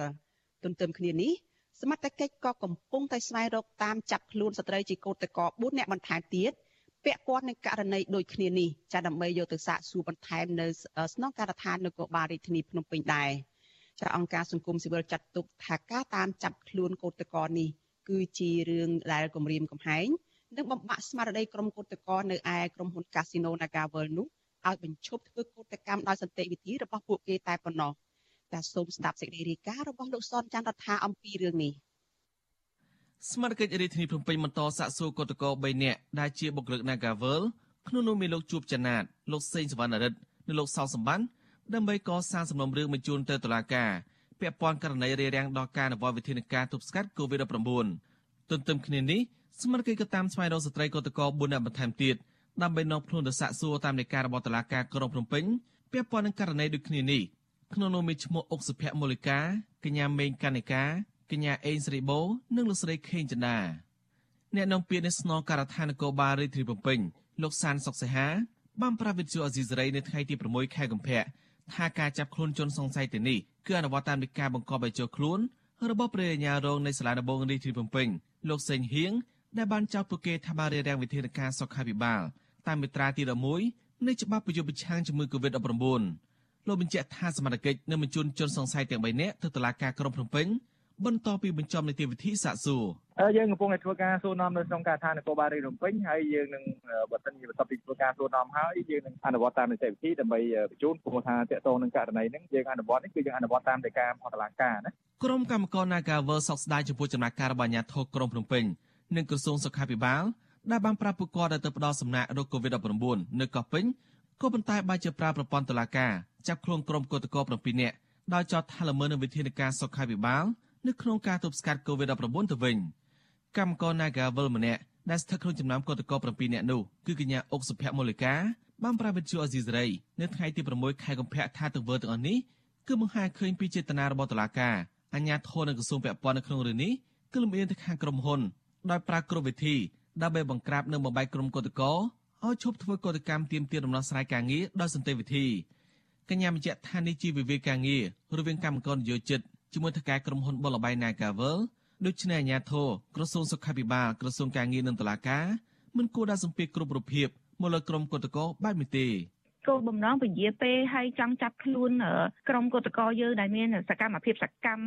ទន្ទឹមគ្នានេះសមត្ថកិច្ចក៏កំពុងតែស្វែងរកតាមចាប់ខ្លួនស្ត្រីជាកោតក្រ4នាក់បន្ថែមទៀតពាក់ព័ន្ធនឹងករណីដូចគ្នានេះចាដើម្បីយកទៅសាកសួរបន្ថែមនៅស្នងការដ្ឋាននគរបាលរាជធានីភ្នំពេញដែរចាអង្គការសង្គមស៊ីវិលចាត់ទុកថាការតាមចាប់ខ្លួនកោតក្រនេះគឺជារឿងដែលគម្រាមកំហែង និងបំបាក់ស្មារតីក្រុមកោតក្រនៅឯក្រុមហ៊ុន Casino NagaWorld នោះឲ្យបញ្ឈប់ធ្វើកោតកម្មដោយសន្តិវិធីរបស់ពួកគេតែប៉ុណ្ណោះតែសូមស្ដាប់សេចក្តីរាយការណ៍របស់លោកសនច័ន្ទរដ្ឋាអំពីរឿងនេះស្មារតីរាជធានីភ្នំពេញបន្តសាកសួរកោតក្រ3នាក់ដែលជាបុគ្គលិក NagaWorld ក្នុងនោះមានលោកជួបចនាតលោកសេងសវណ្ណរិទ្ធនិងលោកសោសម្បានដើម្បីកសាងសំណុំរឿងបញ្ជូនទៅតុលាការពាក់ព័ន្ធករណីរារាំងដល់ការអនុវត្តវិធានការទប់ស្កាត់ COVID-19 ទន្ទឹមគ្នានេះ ស្មារតីក៏តាមស្វែងរកស្ត្រីកតក4នាក់បន្ថែមទៀតដើម្បីនាំខ្លួនទៅសាកសួរតាមនីការរបស់តុលាការក្រុងភ្នំពេញពាក់ព័ន្ធនឹងករណីដូចគ្នានេះក្នុងនោះមានឈ្មោះអុកសុភ័ក្រមូលិកាកញ្ញាមេងកនិកាកញ្ញាអេងស្រីបូនិងលោកស្រីខេងចន្ទាអ្នកនាំពាក្យនៃស្នងការដ្ឋាននគរបាលរាជធានីភ្នំពេញលោកសានសុកសេហាបានប្រាវិទ្យាអេស៊ីសរ៉ៃនៅថ្ងៃទី6ខែកុម្ភៈថាការចាប់ខ្លួនជនសង្ស័យទៅនេះគឺអនុវត្តតាមនីការបង្កប់ឲ្យចូលខ្លួនរបស់ព្រះអាជ្ញារងនៃសាលាដំបងរាជធានីភ្នំពេញលោកសេងហៀង ដែលបានចោទពួកគេថាបានរារាំងវិធានការសុខាភិបាលតាមមាត្រាទី11នៃច្បាប់ប្រយុទ្ធប្រឆាំងជំងឺ Covid-19 លោកបញ្ជាក់ថាសមត្ថកិច្ចនឹងបញ្ជូនជនសង្ស័យទាំង3នាក់ទៅតុលាការក្រុងភ្នំពេញបន្តពីបញ្ចំនីតិវិធីសាកសួរយើងកំពុងតែធ្វើការសួរនាំនៅក្នុងការដ្ឋាននគរបាលរាជភ្នំពេញហើយយើងនឹងបើសិនជាបន្ទាប់ពីធ្វើការសួរនាំហើយយើងនឹងអនុវត្តតាមនីតិវិធីដើម្បីបញ្ជូនព្រោះថាតកតងនឹងករណីហ្នឹងយើងអនុវត្តនេះគឺយើងអនុវត្តតាមដីការបស់តុលាការណាក្រុមកម្មការ Nagavel សោកស្ដាយចំពោះចំណាក់ការរបស់អាជ្ញាធរក្រុងភ្នំពេញ និងក្រសួងសុខាភិបាលដែលបានប្រាប់ពួកគាត់ទៅផ្ដល់សំណាក់រោគ COVID-19 នៅកោះពេញក៏ប៉ុន្តែបែរជាប្រើប្រព័ន្ធតុលាការចាប់ខ្លួនក្រុមកោតក្រ7នាក់ដោយចោទថាល្មើសនឹងវិធានការសុខាភិបាលនៅក្នុងការទប់ស្កាត់ COVID-19 ទៅវិញកម្មករ Nagavel ម្នាក់ដែលស្ថិតក្នុងចំណោមកោតក្រ7នាក់នោះគឺកញ្ញាអុកសុភ័ក្រមូលិកាបានប្រាវិទ្យាអេស៊ីសរ៉ៃនៅថ្ងៃទី6ខែកុម្ភៈថាទង្វើទាំងអស់នេះគឺបង្ហាញឃើញពីចេតនារបស់តុលាការអាជ្ញាធរនិងក្រសួងពាក់ព័ន្ធនៅក្នុងរឿងនេះគឺលំអៀងទៅខាងក្រុមហ៊ុន ដោយប្រើគ្រប់វិធីដើម្បីបង្ក្រាបនិងបំបែកក្រុមកោតក្រឲ្យឈប់ធ្វើកោតកម្មទាមទារដំណោះស្រាយការងារដោយសន្តិវិធីកញ្ញាបញ្ជាក់ថានេះជាវិវាទការងាររវាងកម្មករនយោជិតជាមួយថៅកែក្រុមហ៊ុនបលបៃ Nagavel ដូច្នេះអាជ្ញាធរក្រសួងសុខាភិបាលក្រសួងការងារនិងតុលាការមិនគួរដាក់សម្ពាធគ្រប់រូបភាពមកលើក្រុមកោតក្របែបនេះទេ គោលបំណងពជាពេលហើយចង់ចាប់ខ្លួនក្រុមកុតកោយើងដែលមានសកម្មភាពសកម្ម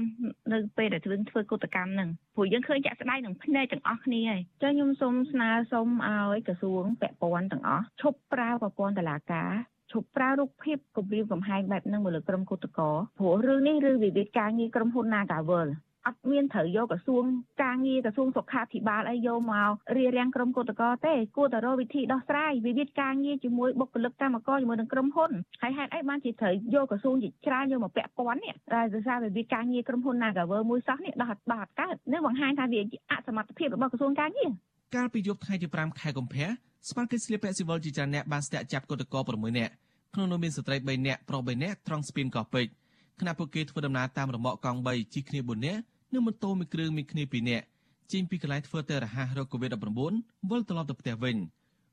នៅពេលដែលយើងធ្វើកុតកម្មហ្នឹងព្រោះយើងឃើញចាក់ស្ដាយនឹងភ្នែកទាំងអស់គ្នាហើយចឹងខ្ញុំសូមស្នើសុំឲ្យក្រសួងពាក់ព័ន្ធទាំងអស់ឈប់ប្រើប្រព័ន្ធតុលាការឈប់ប្រើរូបភាពគម្រាមកំហែងបែបហ្នឹងមកលើក្រុមគឧតកោព្រោះរឿងនេះឬវិវាទការងារក្រុមហ៊ុន Nagawal អត់មានត្រូវយកក្រសួងការងារក្រសួងសុខាភិបាលអីយកមករៀបរៀងក្រុមគឧតកោទេគួរតែរកវិធីដោះស្រាយវិវាទការងារជាមួយបុគ្គលិកកម្មករជាមួយនឹងក្រុមហ៊ុនហើយហេតុអីបានជាត្រូវយកក្រសួងជាច្រើនយកមកពាក់ព័ន្ធនេះតែដោយសារវិវាទការងារក្រុមហ៊ុន Nagawer មួយសោះនេះដោះដោះអត់កើតនេះបង្ហាញថាវាអសមត្ថភាពរបស់ក្រសួងការងារកាលពីយប់ថ្ងៃទី5ខែកុម្ភៈស្មារតីស្លៀកពាក់ស៊ីវិលជាច្រើនអ្នកបានស្ទាក់ចាប់គឧតកោ6នាក់ក្នុងនោះមានស្ត្រី3នាក់ប្រុស3នាក់ត្រង់ស្ពានកោះពេជ្រ ខណៈពួកគេធ្វើដំណើរតាមរមាក់កង់3ជិះគ្នា4នាក់និងម៉ូតូមួយគ្រឿងមានគ្នា2នាក់ចេញពីកន្លែងធ្វើតេររហ័សរោគ COVID-19 វិលត្រឡប់ទៅផ្ទះវិញ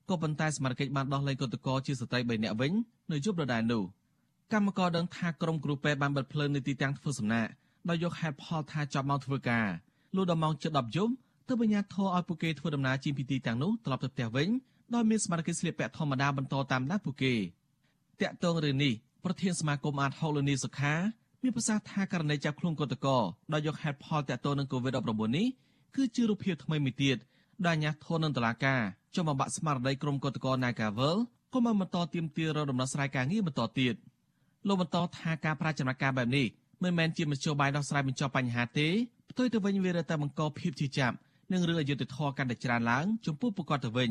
ក៏ប៉ុន្តែសមាជិកបានដោះលែងកតកជាស្ត្រី3នាក់វិញនៅយប់ដដែលនោះកម្មករដឹងថាក្រុមគ្រូពេទ្យបានបិទភ្លើងនៅទីតាំងធ្វើសំណាក់ដោយយកហេតុផលថាចាប់មកធ្វើការលុះដល់ម៉ោងជិត10យប់ទើបបញ្ញាធរឲ្យពួកគេធ្វើដំណើរជិះពីទីតាំងនោះត្រឡប់ទៅផ្ទះវិញដោយមានសមាជិកស្លៀកពាក់ធម្មតាបន្តតាមដានពួកគេតាក់ទងរឿងនេះ ប្រធានសមាគមអាតហុកលនីសុខាមានប្រសាសន៍ថាករណីចាប់ខ្លួនកតកដោយយកហេតុផលតាក់ទងនឹង COVID-19 នេះគឺជារូបភាពថ្មីមួយទៀតដែលអាញាធននឹងតឡាការចុះមកបាក់ស្មារតីក្រុមកតក Nagavel ក៏មកបន្តទៀមទារដំណោះស្រាយការងារបន្តទៀតលោកបន្តថាការប្រាជ្ញាការបែបនេះមិនមែនជាមធ្យោបាយដោះស្រាយបញ្ចប់បញ្ហាទេផ្ទុយទៅវិញវារតែបង្កភាពជាចាប់និងរឿងអយុត្តិធម៌កាន់តែច្រើនឡើង ចំពោះពួកគាត់ទៅវិញ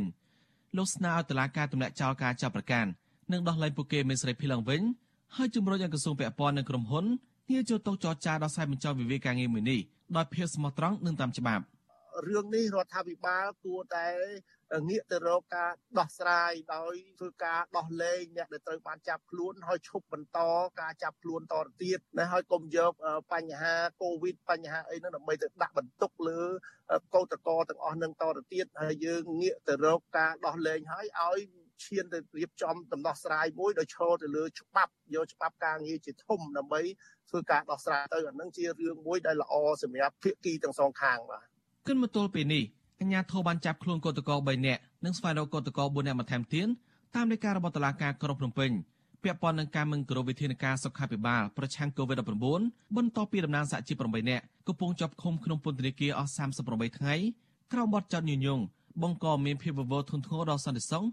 លោកស្នើឲ្យតឡាការទម្លាក់ចោលការចាប់ប្រកាន់និងដោះលែងពួកគេមានសេរីភាពឡើងវិញ ហើយជំរុញឲ្យក្រសួងពាក់ព័ន្ធនិងក្រុមហ៊ុនងាកចូលទៅចរចាដោះស្រាយបញ្ចប់វិវាទការងារមួយនេះដោយភាពស្មោះត្រង់និងតាមច្បាប់រឿងនេះរដ្ឋាភិបាលគួរតែងាកទៅរកការដោះស្រាយដោយធ្វើការដោះលែងអ្នកដែលត្រូវបានចាប់ខ្លួនហើយឈប់បន្តការចាប់ខ្លួនតទៅទៀតណាហើយកុំយកបញ្ហាកូវីដបញ្ហាអីហ្នឹងដើម្បីទៅដាក់បន្ទុកលើកោតកោទាំងអស់នឹងតទៅទៀតហើយយើងងាកទៅរកការដោះលែងហើយឲ្យ ឈានទៅរៀបចំដំណោះស្រាយមួយដោយឈរទៅលើច្បាប់យកច្បាប់ការងារជាធំដើម្បីធ្វើការដោះស្រាយទៅអានឹងជារឿងមួយដែលល្អសម្រាប់ភាគីទាំងសងខាងបាទគិនមកទល់ពេលនេះអញ្ញាធិបបានចាប់ខ្លួនកោតកោ3នាក់និងស្វែងរកកោតកោ4នាក់បន្ថែមទៀតតាមលេខារបស់តុលាការក្រុងភ្នំពេញពាក់ព័ន្ធនឹងការមិនគោរពវិធានការសុខាភិបាលប្រឆាំង COVID-19 បន្ទាប់ពីតំណាងសហជីព8នាក់កំពុងជាប់ឃុំក្នុងពន្ធនាគារអស់38ថ្ងៃក្រោមបទចោទញុយញងបង្កមានភាពវឹកវរធ្ងន់ធ្ងរដល់សន្តិសុខ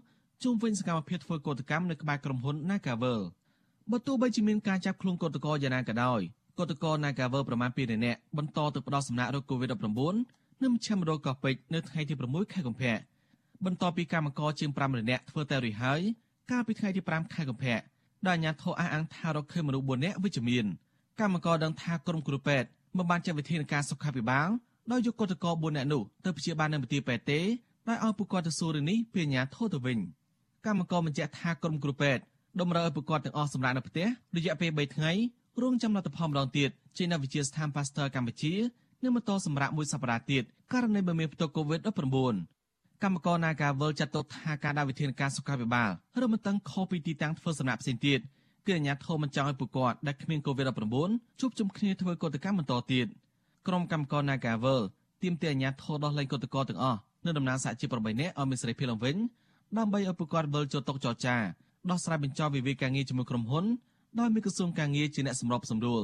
ជុំវិញសកម្មភាពធ្វើកោតកម្មនៅក្បែរក្រុមហ៊ុន Nagavel បើទោះបីជាមានការចាប់ខ្លួនកោតក្រយ៉ាងណាក៏ដោយកោតក្រ Nagavel ប្រមាណ2នាក់បន្តទៅផ្ដោតសំណាក់រោគ COVID-19 នៅមជ្ឈមណ្ឌលកោះពេជ្រនៅថ្ងៃទី6ខែកុម្ភៈបន្ទាប់ពីកម្មករជាង5នាក់ធ្វើតែរួចហើយកាលពីថ្ងៃទី5ខែកុម្ភៈដែលអាជ្ញាធរអះអាងថារកឃើញមនុស្ស4នាក់វិជ្ជមានកម្មករដឹងថាក្រុមគ្រូពេទ្យមិនបានចាត់វិធានការសុខាភិបាលដោយយកកោតក្រ4នាក់នោះទៅព្យាបាលនៅមន្ទីរពេទ្យទេដោយឲ្យពួកគាត់ទៅសួររឿងនេះពីអាជ្ញាធរទៅវិញ។ កម្មករបញ្ជាក់ថាក្រុមគ្រូពេទ្យតម្រូវឲ្យពួកគាត់ទាំងអស់សម្រាប់នៅផ្ទះរយៈពេល3ថ្ងៃរងចាំលទ្ធផលម្ដងទៀតចេញនៅវិទ្យាស្ថាន Pasteur កម្ពុជានិងបន្តសម្រាប់មួយសប្តាហ៍ទៀតករណីបើមានផ្ទុក COVID-19 កម្មករ Nagavel ចាត់ទុកថាការដាក់វិធានការសុខាភិបាលរំតឹងខុសពីទីតាំងធ្វើសម្រាប់ផ្សេងទៀតគឺអាជ្ញាធរមិនចង់ឲ្យពួកគាត់ដែលគ្មាន COVID-19 ជួបជុំគ្នាធ្វើកតកម្មបន្តទៀតក្រុមកម្មករ Nagavel ទាមទារអាជ្ញាធរដោះលែងកតកតទាំងអស់នៅដំណើរសហជីព8នាក់ឲ្យមានសេរីភាពឡើងវិញ ដើម្បីឲ្យពួកគាត់វិលចូលតុចរចាដោះស្រាយបញ្ចប់វិវាទការងារជាមួយក្រុមហ៊ុនដោយមានក្រសួងការងារជាអ្នកសម្របសម្រួល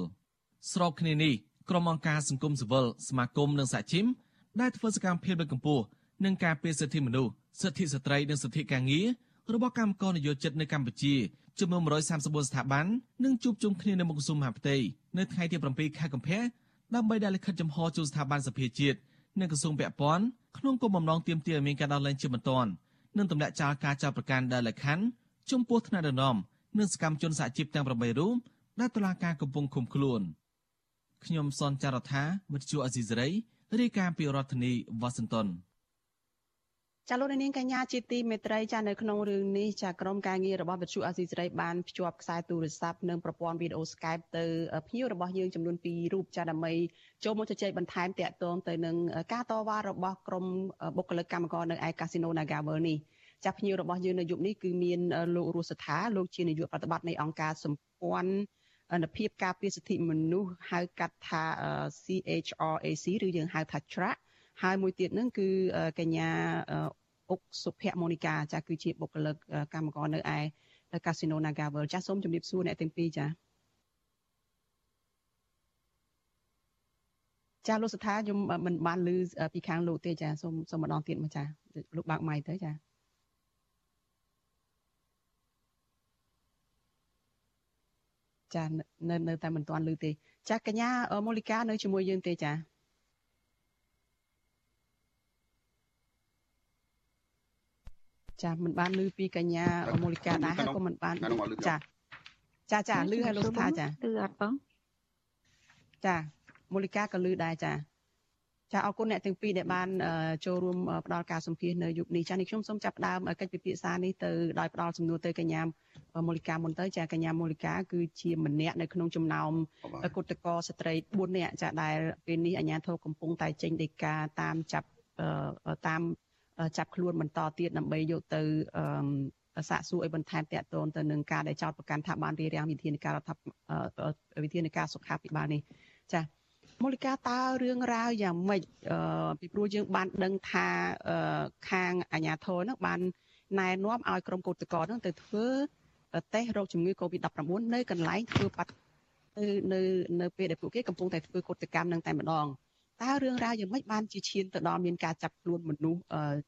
ស្របគ្នានេះក្រុមអង្គការសង្គមស៊ីវិលសមាគមនិងសហជីពដែលធ្វើសកម្មភាពលើកកម្ពស់និងការពារសិទ្ធិមនុស្សសិទ្ធិស្ត្រីនិងសិទ្ធិការងាររបស់កម្មករនយោជិតនៅកម្ពុជាចំនួន134ស្ថាប័ននឹងជួបជុំគ្នានៅមុខក្រសួងមហាផ្ទៃនៅថ្ងៃទី7ខែកុម្ភៈដើម្បីដាក់លិខិតចំហជូនស្ថាប័នសភាជាតិនិងក្រសួងពាក់ព័ន្ធក្នុងគោលបំណងទាមទារឲ្យមានការដោះលែងជាបន្ទាន់ និងទម្លាក់ចោលការចាប់ប្រកាន់ដែលលក្ខខណ្ឌចំពោះថ្នាក់ដឹកនាំនិងសកម្មជនសហជីពទាំង8រូបដែលតុលាការកំពុងឃុំខ្លួនខ្ញុំសនចាររថាវិទ្យុអេស៊ីសរ៉ៃរាយការណ៍ពីរដ្ឋធានីវ៉ាស៊ីនតោន ចាលោកនាងកញ្ញាជាទីមេត្រីចានៅក្នុងរឿងនេះចាក្រុមការងាររបស់វិទ្យុអាស៊ីសេរីបានភ្ជាប់ខ្សែទូរស័ព្ទនិងប្រព័ន្ធវីដេអូ Skype ទៅភ្ញៀវរបស់យើងចំនួន2រូបចាដើម្បីចូលមកជជែកបន្ថែមតាក់ទងទៅនឹងការតវ៉ារបស់ក្រុមបុគ្គលិកកម្មករនៅឯកាស៊ីណូ Nagavel នេះចាភ្ញៀវរបស់យើងនៅយប់នេះគឺមានលោករស់សថាលោកជានាយកប្រតិបត្តិនៃអង្គការសម្ព័ន្ធអនុភាពការពារសិទ្ធិមនុស្សហៅកាត់ថា CHRAC ឬយើងហៅថា TRAC ហើយមួយទៀតហ្នឹងគឺកញ្ញា អុកសុភមូនីកាចាគឺជាបុគ្គលិកកម្មករនៅឯកាស៊ីណូ Nagavel ចាសូមជម្រាបសួរអ្នកទាំងពីរចាចាលោកស្ថាខ្ញុំមិនបានឮពីខាងលោកទេចាសូមសូមម្ដងទៀតមកចាលោកបើកម៉ៃទៅចាចានៅនៅតែមិនទាន់ឮទេ ចាកញ្ញាមូលីកានៅជាមួយយើងទេចា ចាមិនបានឮពីកញ្ញាមូលិកាដែរហើយក៏មិនបានចាចាចាឮហើយលោកស្ថាចាឮអត់បងចាមូលិកាក៏ឮដែរចាចាអរគុណអ្នកទាំងពីរដែលបានចូលរួមផ្ដល់ការសម្ភាសនៅយុគនេះចានេះខ្ញុំសូមចាប់ផ្ដើមកិច្ចពិភាក្សានេះទៅដោយផ្ដល់សំណួរទៅកញ្ញាមូលិកាមុនទៅចាកញ្ញាមូលិកាគឺជាម្នាក់នៅក្នុងចំណោមគុតកោស្ត្រី4នាក់ចាដែលពេលនេះអាជ្ញាធរកំពុងតែចេញដីកាតាមចាប់តាម ចាប់ខ្លួនបន្តទៀតដើម្បីយកទៅសាកសួរឲ្យបន្ថែមតាក់ទងទៅនឹងការដែលចោទប្រកាន់ថាបានរៀបរៀងវិធានការរដ្ឋវិធានការសុខាភិបាលនេះចា៎មូលិកាតើរឿងរ៉ាវយ៉ាងម៉េចពីព្រោះយើងបានដឹងថាខាងអាជ្ញាធរនឹងបានណែនាំឲ្យក្រុមកោតក្រនឹងទៅធ្វើតេស្តរោគជំងឺ Covid-19 នៅកន្លែងធ្វើបាត់នៅនៅពេលដែលពួកគេកំពុងតែធ្វើកោតកម្មនឹងតែម្ដង តើរឿងរ៉ាវយ៉ាងម៉េចបានជាឈានទៅដល់មានការចាប់ខ្លួនមនុស្ស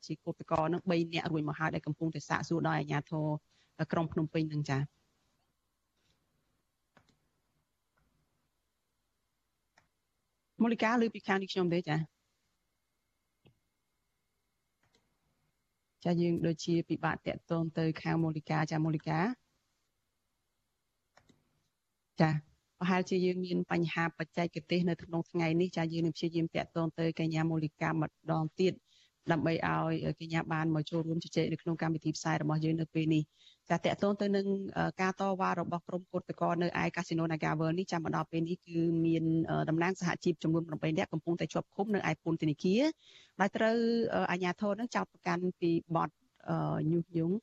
ជាកុតកោនឹង3នាក់រួចមកហើយដែលកំពុងតែសាកសួរដោយអាជ្ញាធរក្រុងភ្នំពេញនឹងចា៎មូលិកាលើពីខាងនេះខ្ញុំទេចា៎ចាយើងដូចជាពិបាកតាក់ទងទៅខាងមូលិកាចាមូលិកាចា ប្រហែលជាយើងមានបញ្ហាបច្ចេកទេសនៅក្នុងថ្ងៃនេះចាយើងនឹងព្យាយាមតាក់ទងទៅកញ្ញាមូលិកាម្ដងទៀតដើម្បីឲ្យកញ្ញាបានមកចូលរួមជជែកនៅក្នុងកម្មវិធីផ្សាយរបស់យើងនៅពេលនេះចាតកតងទៅនឹងការតវ៉ារបស់ក្រុមគឧតកោនៅឯកាស៊ីណូ Nagavel នេះចាំមកដល់ពេលនេះគឺមានតំណាងសហជីពចំនួន8នាក់កំពុងតែជាប់ឃុំនៅឯពន្ធនាគារដោយត្រូវអាជ្ញាធរនឹងចោទប្រកាន់ពីបទញុះញង់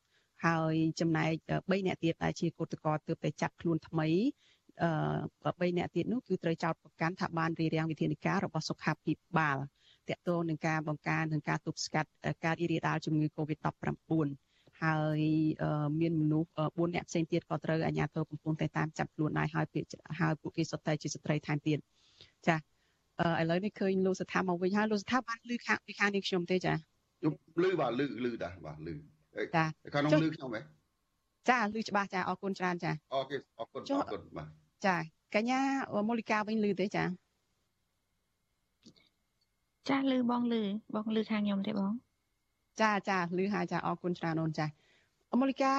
ហើយចំណែក3នាក់ទៀតដែលជាគឧតកោទើបតែចាប់ខ្លួនថ្មីអឺ 3នាក់ទៀតនោះគឺត្រូវចោទប្រកាន់ថាបានរៀបរៀងវិធានការរបស់សុខាភិបាលតកតងនឹងការបង្ការនិងការទប់ស្កាត់ការរីករាលដាលជំងឺ Covid-19 ហើយមានមនុស្ស4នាក់ផ្សេងទៀតក៏ត្រូវអាជ្ញាធរកំពុងតែតាមចាប់ខ្លួនដែរហើយពាក្យហើយពួកគេសុទ្ធតែជាស្ត្រីថែមទៀតចាឥឡូវនេះឃើញលោកស្ថាមកវិញហើយលោកស្ថាបានលឺខាងពីខាងនេះខ្ញុំទេចាខ្ញុំលឺបាទលឺលឺដែរបាទលឺចាខាងនោះលឺខ្ញុំហ៎ចាលឺច្បាស់ចាអរគុណច្រើនចាអូខេអរគុណអរគុណបាទ ចាកញ្ញាមូលិកាវិញលឺទេចាចាលឺបងលឺបងលឺខាងខ្ញុំទេបង ចាចាលឺហើយចាអរគុណច្រើនអូនចាមូលិកា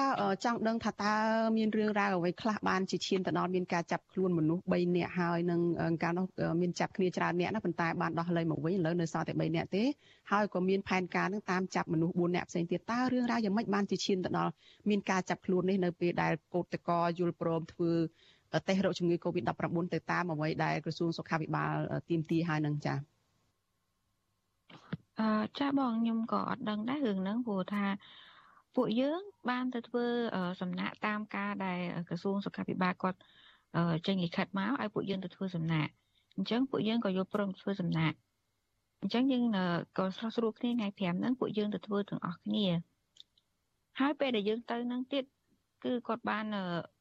ចង់ដឹងថាតើមានរឿងរ៉ាវអ្វីខ្លះបានជាឈានទៅដល់មានការចាប់ខ្លួនមនុស្ស3នាក់ហើយនឹងការនោះមានចាប់គ្នាច្រើននាក់ណាប៉ុន្តែបានដោះលែងមកវិញឥឡូវនៅសល់តែ3នាក់ទេហើយក៏មានផែនការនឹងតាមចាប់មនុស្ស4នាក់ផ្សេងទៀតតើរឿងរ៉ាវយ៉ាងម៉េចបានជាឈានទៅដល់មានការចាប់ខ្លួននេះនៅពេលដែលកោតតកយល់ព្រមធ្វើ តេស្តរោគជំងឺ Covid-19 ទៅតាមអ្វីដែលក្រសួងសុខាភិបាលទាមទារហើយនឹងចា៎អឺចាបងខ្ញុំក៏អត់ដឹងដែររឿងហ្នឹងព្រោះថាពួកយើងបានទៅធ្វើសំណាក់តាមការដែលក្រសួងសុខាភិបាលគាត់ចេញលិខិតមកឲ្យពួកយើងទៅធ្វើសំណាក់អញ្ចឹងពួកយើងក៏យកព្រមធ្វើសំណាក់អញ្ចឹងយើងក៏ស្រស់ស្រួលគ្នាថ្ងៃ5ហ្នឹងពួកយើងទៅធ្វើទាំងអស់គ្នាហើយពេលដែលយើងទៅហ្នឹងទៀតគឺគាត់បានបិទ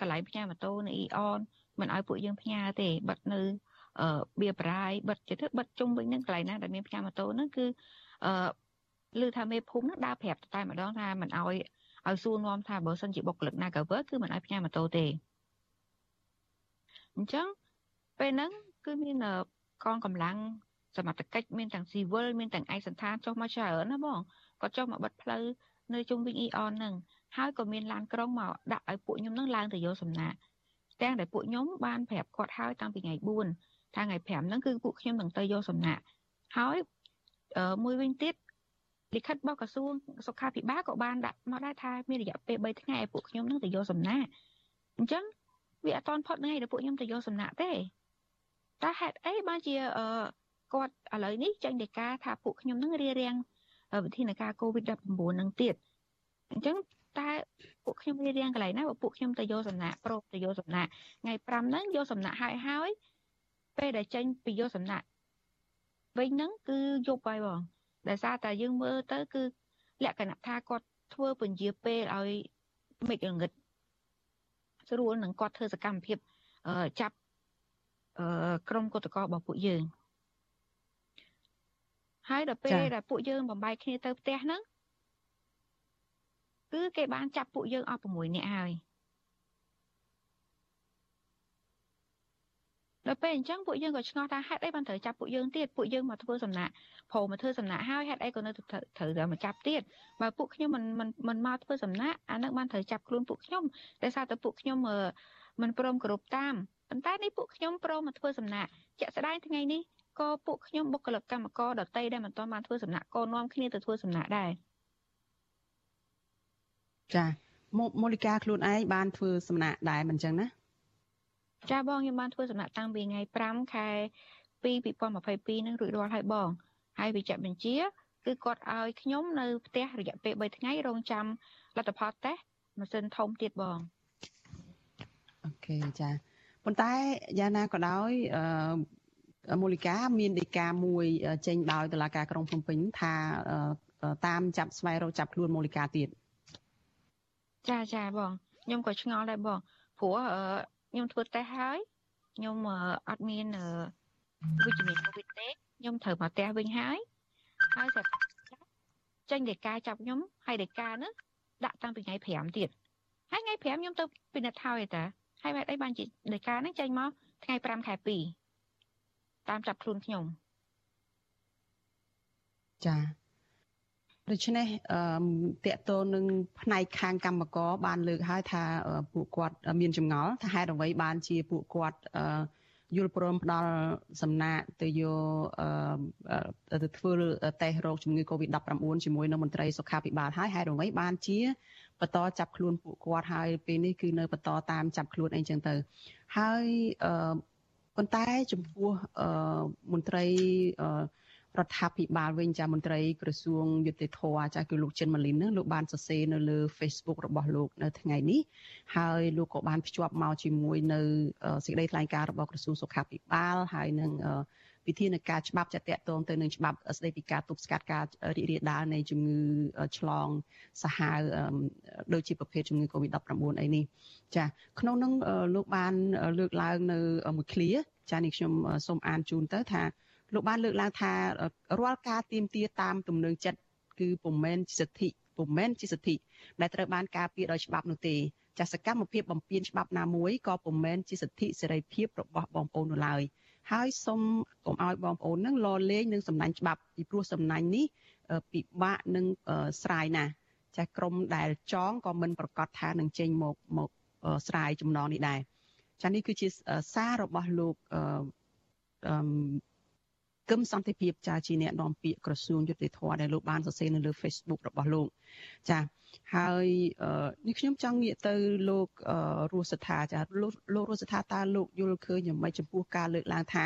កន្លែងផ្ញើម៉ូតូនៅអ៊ីអនមិនឲ្យពួកយើងផ្ញើទេបិទនៅអឺបៀប្រាយបិទទៅទៅបិទជុំវិញនឹងកន្លែងណាដែលមានផ្ញើម៉ូតូហ្នឹងគឺអឺឮថាមេភូមិហ្នឹងដើរប្រាប់តែម្ដងថាមិនឲ្យឲ្យសួរនាំថាបើសិនជាបុគ្គលិកណាក៏វើគឺមិនឲ្យផ្ញើម៉ូតូទេអញ្ចឹងពេលហ្នឹងគឺមានកងកម្លាំងសមត្ថកិច្ចមានទាំងស៊ីវិលមានទាំងឯកសន្តានចុះមកច្រើនណាបងគាត់ចុះមកបិទផ្លូវនៅជុំវិញអ៊ីអនហ្នឹងហើយក៏មានឡានក្រុងមកដាក់ឲ្យពួកខ្ញុំនឹងឡើងទៅយកសំណាក់ទាំងដែលពួកខ្ញុំបានប្រាប់គាត់ហើយតាំងពីថ្ងៃ4ថាថ្ងៃ5ហ្នឹងគឺពួកខ្ញុំនឹងទៅយកសំណាក់ហើយមួយវិញទៀតលិខិតរបស់ក្រសួងសុខាភិបាលក៏បានដាក់មកដែរថាមានរយៈពេល3ថ្ងៃឲ្យពួកខ្ញុំនឹងទៅយកសំណាក់អញ្ចឹងវាអត់តន់ផុតថ្ងៃដែលពួកខ្ញុំទៅយកសំណាក់ទេតើហេតុអីបានជាអឺគាត់ឥឡូវនេះចេញដីកាថាពួកខ្ញុំនឹងរៀបរៀងវិធានការ COVID-19 នឹងទៀតអញ្ចឹង តើពួកខ្ញុំរៀបរៀងកន្លែងណាបើពួកខ្ញុំទៅយកសំណាក់ប្រូបទៅយកសំណាក់ថ្ងៃ5ហ្នឹងយកសំណាក់ហើយហើយពេលដែលចេញពីយកសំណាក់វិញហ្នឹងគឺយប់ហើយបងដោយសារតែយើងមើលទៅគឺលក្ខណៈថាគាត់ធ្វើពន្យាពេលឲ្យមេឃងឹតស្រួលនឹងគាត់ធ្វើសកម្មភាពចាប់ក្រុមកុតកោរបស់ពួកយើងហើយដល់ពេលដែលពួកយើងបំបែកគ្នាទៅផ្ទះហ្នឹង គឺគេបានចាប់ពួកយើងអស់6នាក់ហើយដល់ពេលអញ្ចឹងពួកយើងក៏ឆ្ងល់ថាហេតុអីបានត្រូវចាប់ពួកយើងទៀតពួកយើងមកធ្វើសំណាក់ព្រោះមកធ្វើសំណាក់ហើយហេតុអីក៏នៅត្រូវតែមកចាប់ទៀតបើពួកខ្ញុំមិនមិនមិនមកធ្វើសំណាក់អានឹងបានត្រូវចាប់ខ្លួនពួកខ្ញុំតែសារតែពួកខ្ញុំមិនព្រមគោរពតាមប៉ុន្តែនេះពួកខ្ញុំព្រមមកធ្វើសំណាក់ជាក់ស្ដែងថ្ងៃនេះក៏ពួកខ្ញុំបុគ្គលិកកម្មករដតីដែលមិនទាន់បានធ្វើសំណាក់ក៏នាំគ្នាទៅធ្វើសំណាក់ដែរ ចាមូលិកាខ្លួនឯងបានធ្វើសំណាក់ដែរមិនចឹងណាចាបងខ្ញុំបានធ្វើសំណាក់តាំងពីថ្ងៃ5ខែ2 2022នឹងរួចរាល់ហើយបង ហើយវិជ្ជបញ្ជា គឺគាត់ឲ្យខ្ញុំនៅផ្ទះរយៈពេល3ថ្ងៃរងចាំលទ្ធផលតេស្តម៉ាស៊ីនធំទៀតបងអូខេចាប៉ុន្តែយ៉ាងណាក៏ដោយអឺមូលិកាមានដីកាមួយចេញដោយតុលាការក្រុងភ្នំពេញថាតាមចាប់ស្វែងរកចាប់ខ្លួនមូលិកាទៀត ចាចាបងខ្ញុំក៏ឆ្ងល់ដែរបងព្រោះខ្ញុំធ្វើតេស្តហើយខ្ញុំអត់មានវិជ្ជមានកូវីដទេខ្ញុំត្រូវមកផ្ទះវិញហើយហើយតែចេញដីកាចាប់ខ្ញុំហើយដីកានោះដាក់តាំងពីថ្ងៃ5ទៀតហើយថ្ងៃ5ខ្ញុំទៅពិនិត្យហើយតាហើយបែបអីបានជាដីកាហ្នឹងចេញមកថ្ងៃ5ខែ2តាមចាប់ខ្លួនខ្ញុំចា ដូច្នេះអឺតកតទៅនឹងផ្នែកខាងកម្មករបានលើកហើយថាពួកគាត់មានចម្ងល់ថាហេតុអ្វីបានជាពួកគាត់អឺយល់ព្រមផ្ដល់សំណាក់ទៅយកអឺទៅធ្វើតេស្តរោគជំងឺ Covid-19 ជាមួយនឹងមន្ត្រីសុខាភិបាលហើយហេតុអ្វីបានជាបន្តចាប់ខ្លួនពួកគាត់ហើយពេលនេះគឺនៅបន្តតាមចាប់ខ្លួនអីចឹងទៅហើយអឺប៉ុន្តែចំពោះអឺមន្ត្រីអឺ រដ្ឋាភិបាលវិញចាមន្ត្រីក្រសួងយុតិធម៌ចាគឺលោកចិនម៉ាលីននឹងលោកបានសរសេរនៅលើ Facebook របស់លោកនៅថ្ងៃនេះហើយលោកក៏បានភ្ជាប់មកជាមួយនៅសេចក្តីថ្លែងការណ៍របស់ក្រសួងសុខាភិបាលហើយនឹងវិធានការច្បាប់ចាត់តកតងទៅនឹងច្បាប់ស្តីពីការទប់ស្កាត់ការរីករាលដាលនៃជំងឺឆ្លងសាហាវដូចជាប្រភេទជំងឺ Covid-19 អីនេះចាក្នុងនោះលោកបានលើកឡើងនៅមួយឃ្លាចានេះខ្ញុំសូមអានជូនទៅថា លោកបានលើកឡើងថារាល់ការទៀមទាតាមទំនឹងចិត្តគឺពុំមែនសិទ្ធិពុំមែនជាសិទ្ធិដែលត្រូវបានការពារដោយច្បាប់នោះទេចាសកម្មភាពបំពានច្បាប់ណាមួយក៏ពុំមែនជាសិទ្ធិសេរីភាពរបស់បងប្អូននោះឡើយហើយសូមកុំឲ្យបងប្អូននឹងលលេងនឹងសំណាញ់ច្បាប់ពីព្រោះសំណាញ់នេះពិបាកនឹងស្រាយណាស់ចាស់ក្រមដែលចងក៏មិនប្រកាសថានឹងចេញមកមកស្រាយចំណងនេះដែរចានេះគឺជាសាររបស់លោកអឺ គឹមសន្តិភាពចាជាអ្នកនាំពាក្យក្រសួងយុតិធធដែលលោកបានសរសេរនៅលើ Facebook របស់លោកចាហើយនេះខ្ញុំចង់ងាកទៅលោករស់ស្ថាចាលោកលោករស់ស្ថាតើលោកយល់ឃើញយ៉ាងម៉េចចំពោះការលើកឡើងថា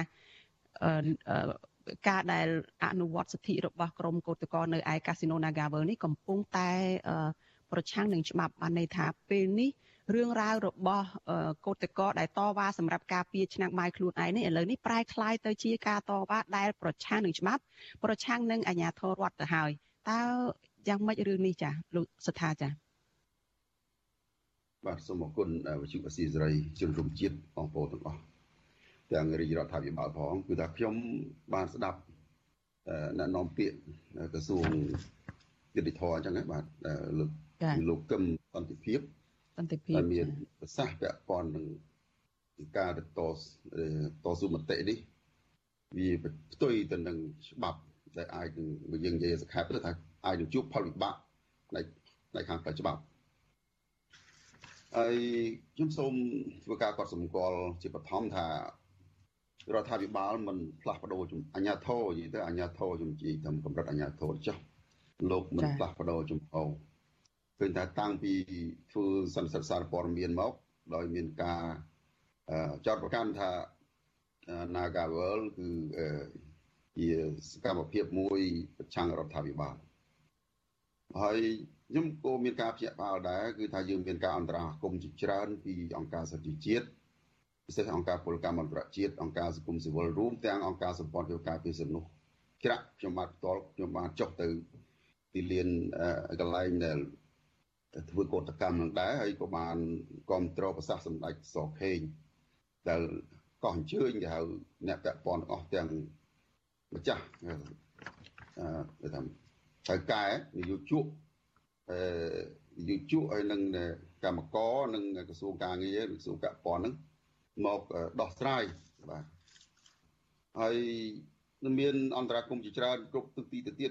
ការដែលអនុវត្តសិទ្ធិរបស់ក្រមកោតក្រនៅឯកាស៊ីណូ Nagavel នេះកំពុងតែប្រឆាំងនឹងច្បាប់បានន័យថាពេលនេះ រឿងរ៉ាវរបស់កោតកោដែលតវ៉ាសម្រាប់ការពារឆ្នាំងបាយខ្លួនឯងនេះឥឡូវនេះប្រែคล้ายទៅជាការតវ៉ាដែលប្រឆាំងនឹងច្បាប់ប្រឆាំងនឹងអាជ្ញាធររដ្ឋទៅហើយតើយ៉ាងម៉េចរឿងនេះចាលោកស្ថាចាបាទសូមអរគុណវិទ្យុអស៊ីសេរីជនរួមជាតិបងប្អូនទាំងអស់ទាំងរាជរដ្ឋាភិបាលផងគឺថាខ្ញុំបានស្ដាប់អ្នកនាំពាក្យក្រសួងយុតិធធអញ្ចឹងបាទលោកលោកកឹមសន្តិភាព សន្តិភាពមានប្រសាសន៍ពាក់ព័ន្ធនឹងការតតស៊ូមតិនេះវាផ្ទុយទៅនឹងច្បាប់ដែលអាចនឹងយើងនិយាយសង្ខេបទៅថាអាចនឹងជួបផលវិបាកនៃនៃខាងផ្លូវច្បាប់ហើយខ្ញុំសូមធ្វើការកត់សម្គាល់ជាបឋមថារដ្ឋាភិបាលមិនផ្លាស់ប្ដូរអញ្ញាធរនិយាយទៅអញ្ញាធរជំជីតាមកម្រិតអញ្ញាធរចុះលោកមិនផ្លាស់ប្ដូរចំហោ ឃើញថាតាំងពីធ្វើសន្និសីទសារព័ត៌មានមក ដោយមានការចោទប្រកាន់ថា Nagavel គឺជាសកម្មភាពមួយប្រឆាំងរដ្ឋាភិបាលហើយខ្ញុំក៏មានការភ្ញាក់ផ្អើលដែរគឺថាយើងមានការអន្តរាគមន៍ជាច្រើន ពីអង្គការសិទ្ធិជាតិពិសេសអង្គការពលកម្មអន្តរជាតិអង្គការសង្គមស៊ីវិលរួមទាំងអង្គការសម្ព័ន្ធធ្វើការពីសំណុះច្រាក់ខ្ញុំបានផ្ទាល់ខ្ញុំបានចុះទៅទីលានកន្លែងដែល ធ្វើកោតកម្មនឹងដែរហើយក៏បានគ្រប់គ្រងប្រសាសន៍សម្ដេចសខេងដែលក៏អញ្ជើញគេហៅអ្នកពាក់ព័ន្ធទាំងអស់ទាំងម្ចាស់អឺគេថាត្រូវកែនយោជកអឺនយោជកហើយនឹងកម្មករនិងក្រសួងការងារក្រសួងពាក់ព័ន្ធហ្នឹងមកដោះស្រាយបាទហើយនឹង មានអន្តរាគមជាច្រើនគ្រប់ទិសទីទៅទៀត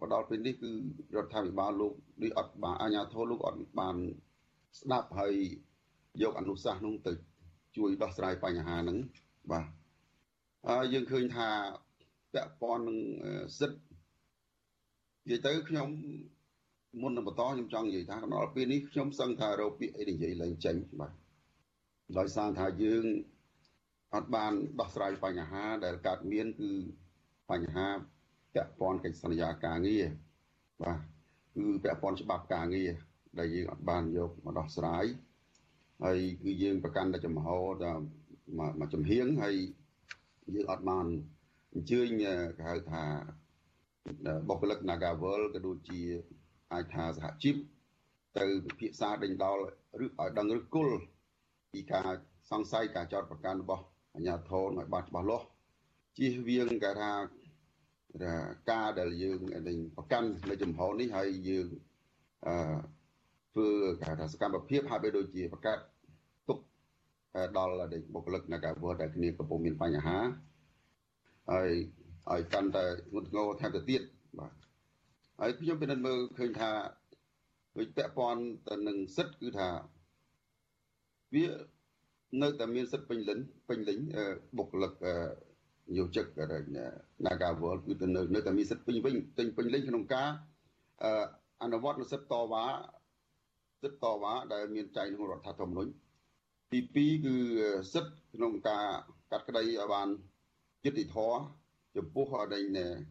បដល់ពេលនេះគឺរដ្ឋាភិបាលលោកដូចអត់បានអាជ្ញាធរលោកអត់បានស្ដាប់ហើយយកអនុសាសន៍នោះទៅជួយដោះស្រាយបញ្ហាហ្នឹងបាទហើយយើងឃើញថាពាក់ព័ន្ធនឹងសិទ្ធិនិយាយទៅខ្ញុំមុននឹងបន្តខ្ញុំចង់និយាយថាដល់ពេលនេះខ្ញុំសឹងថារោពាក្យអីនិយាយឡើងចេញបាទដោយសារថាយើងអត់បានដោះស្រាយបញ្ហាដែលកើតមានគឺ បញ្ហាពាក់ព័ន្ធកិច្ចសន្យាការងារបាទគឺពាក់ព័ន្ធច្បាប់ការងារដែលយើងអត់បានយកមកដោះស្រាយហើយគឺយើងប្រកាន់តែចំហដល់មកចំហៀងហើយយើងអត់បានអញ្ជើញគេហៅថាបុគ្គលិក Nagavel ក៏ដូចជាអាចថាសហជីពទៅពិភាក្សាដេញដោលឬឲ្យដឹងឬគល់ពីការសង្ស័យការចោទប្រកាន់របស់អាជ្ញាធរឲ្យបានច្បាស់លាស់ជៀសវាងគេថា ការដែលយើងប្រកាន់នៅចំហនេះហើយយើងអឺធ្វើគេថាសកម្មភាពហើយដូចជាប្រកាសទុកដល់បុគ្គលិកនៃការវត្តដែលគ្នាកំពុងមានបញ្ហាហើយឲ្យកាន់តែធ្ងន់ធ្ងរថែមទៅទៀតបាទហើយខ្ញុំពិនិត្យមើលឃើញថាដូចពាក់ព័ន្ធទៅនឹងសិទ្ធគឺថាវានៅតែមានសិទ្ធពេញលេញពេញលេញបុគ្គលិក យោជិក Nagawal គឺទៅនៅនៅតែមានសិទ្ធពេញវិញពេញពេញលេញក្នុងការអនុវត្តនូវសិទ្ធតវ៉ាសិទ្ធតវ៉ាដែលមានចែងក្នុងរដ្ឋធម្មនុញ្ញទី2គឺសិទ្ធក្នុងការកាត់ក្តីឲ្យបានយុត្តិធម៌ចំពោះដេញ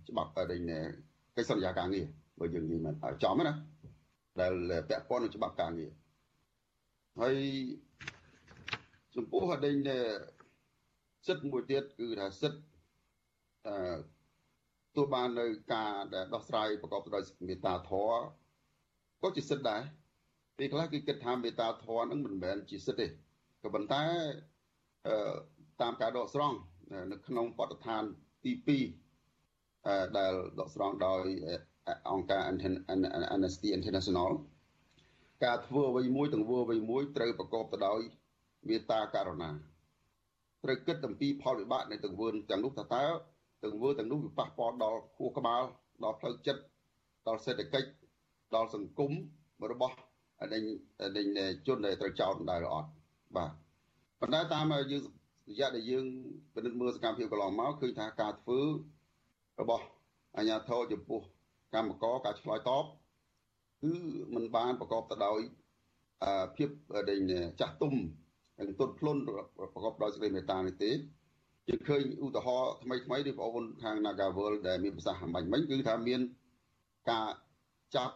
ច្បាប់ដេញកិច្ចសន្យាការងារបើយើងនិយាយមិនចំណាដែលពាក់ព័ន្ធនឹងច្បាប់ការងារហើយចំពោះដេញសិទ្ធមួយទៀតគឺថាសិទ្ធ អឺទោះបាននៅការដែលដោះស្រាយប្រកបដោយមេត្តាធម៌ក៏ជាសិទ្ធដែរពេលខ្លះគឺគិតថាមេត្តាធម៌ហ្នឹងមិនមែនជាសិទ្ធទេក៏ប៉ុន្តែអឺតាមការដកស្រង់នៅក្នុងបទដ្ឋានទី2អឺដែលដកស្រង់ដោយអង្គការ Amnesty International ការធ្វើអ្វីមួយទាំងធ្វើអ្វីមួយត្រូវប្រកបទៅដោយមេត្តាករុណាត្រូវគិតអំពីផលវិបាកនៃទង្វើទាំងនោះថាតើ ទង្វើទាំងនោះវាប៉ះពាល់ដល់ខួរក្បាលដល់ផ្លូវចិត្តដល់សេដ្ឋកិច្ចដល់សង្គមរបស់នៃជនដែលត្រូវចោទដែរអត់បាទប៉ុន្តែតាមយើងរយៈដែលយើងពិនិត្យមើលសកម្មភាពកន្លងមកឃើញថាការធ្វើរបស់អាជ្ញាធរចំពោះកម្មករការឆ្លើយតបគឺมันបានប្រកបទៅដោយភាពដែលចាស់ទុំនិងទុនភ្លុនប្រកបដោយសេចក្តីមេត្តានេះទេ យើងឃើញឧទាហរណ៍ថ្មីថ្មីនេះបងប្អូនខាង Nagawal ដែលមានប្រសាសន៍អំបញ្ញមិញគឺថាមានការចាប់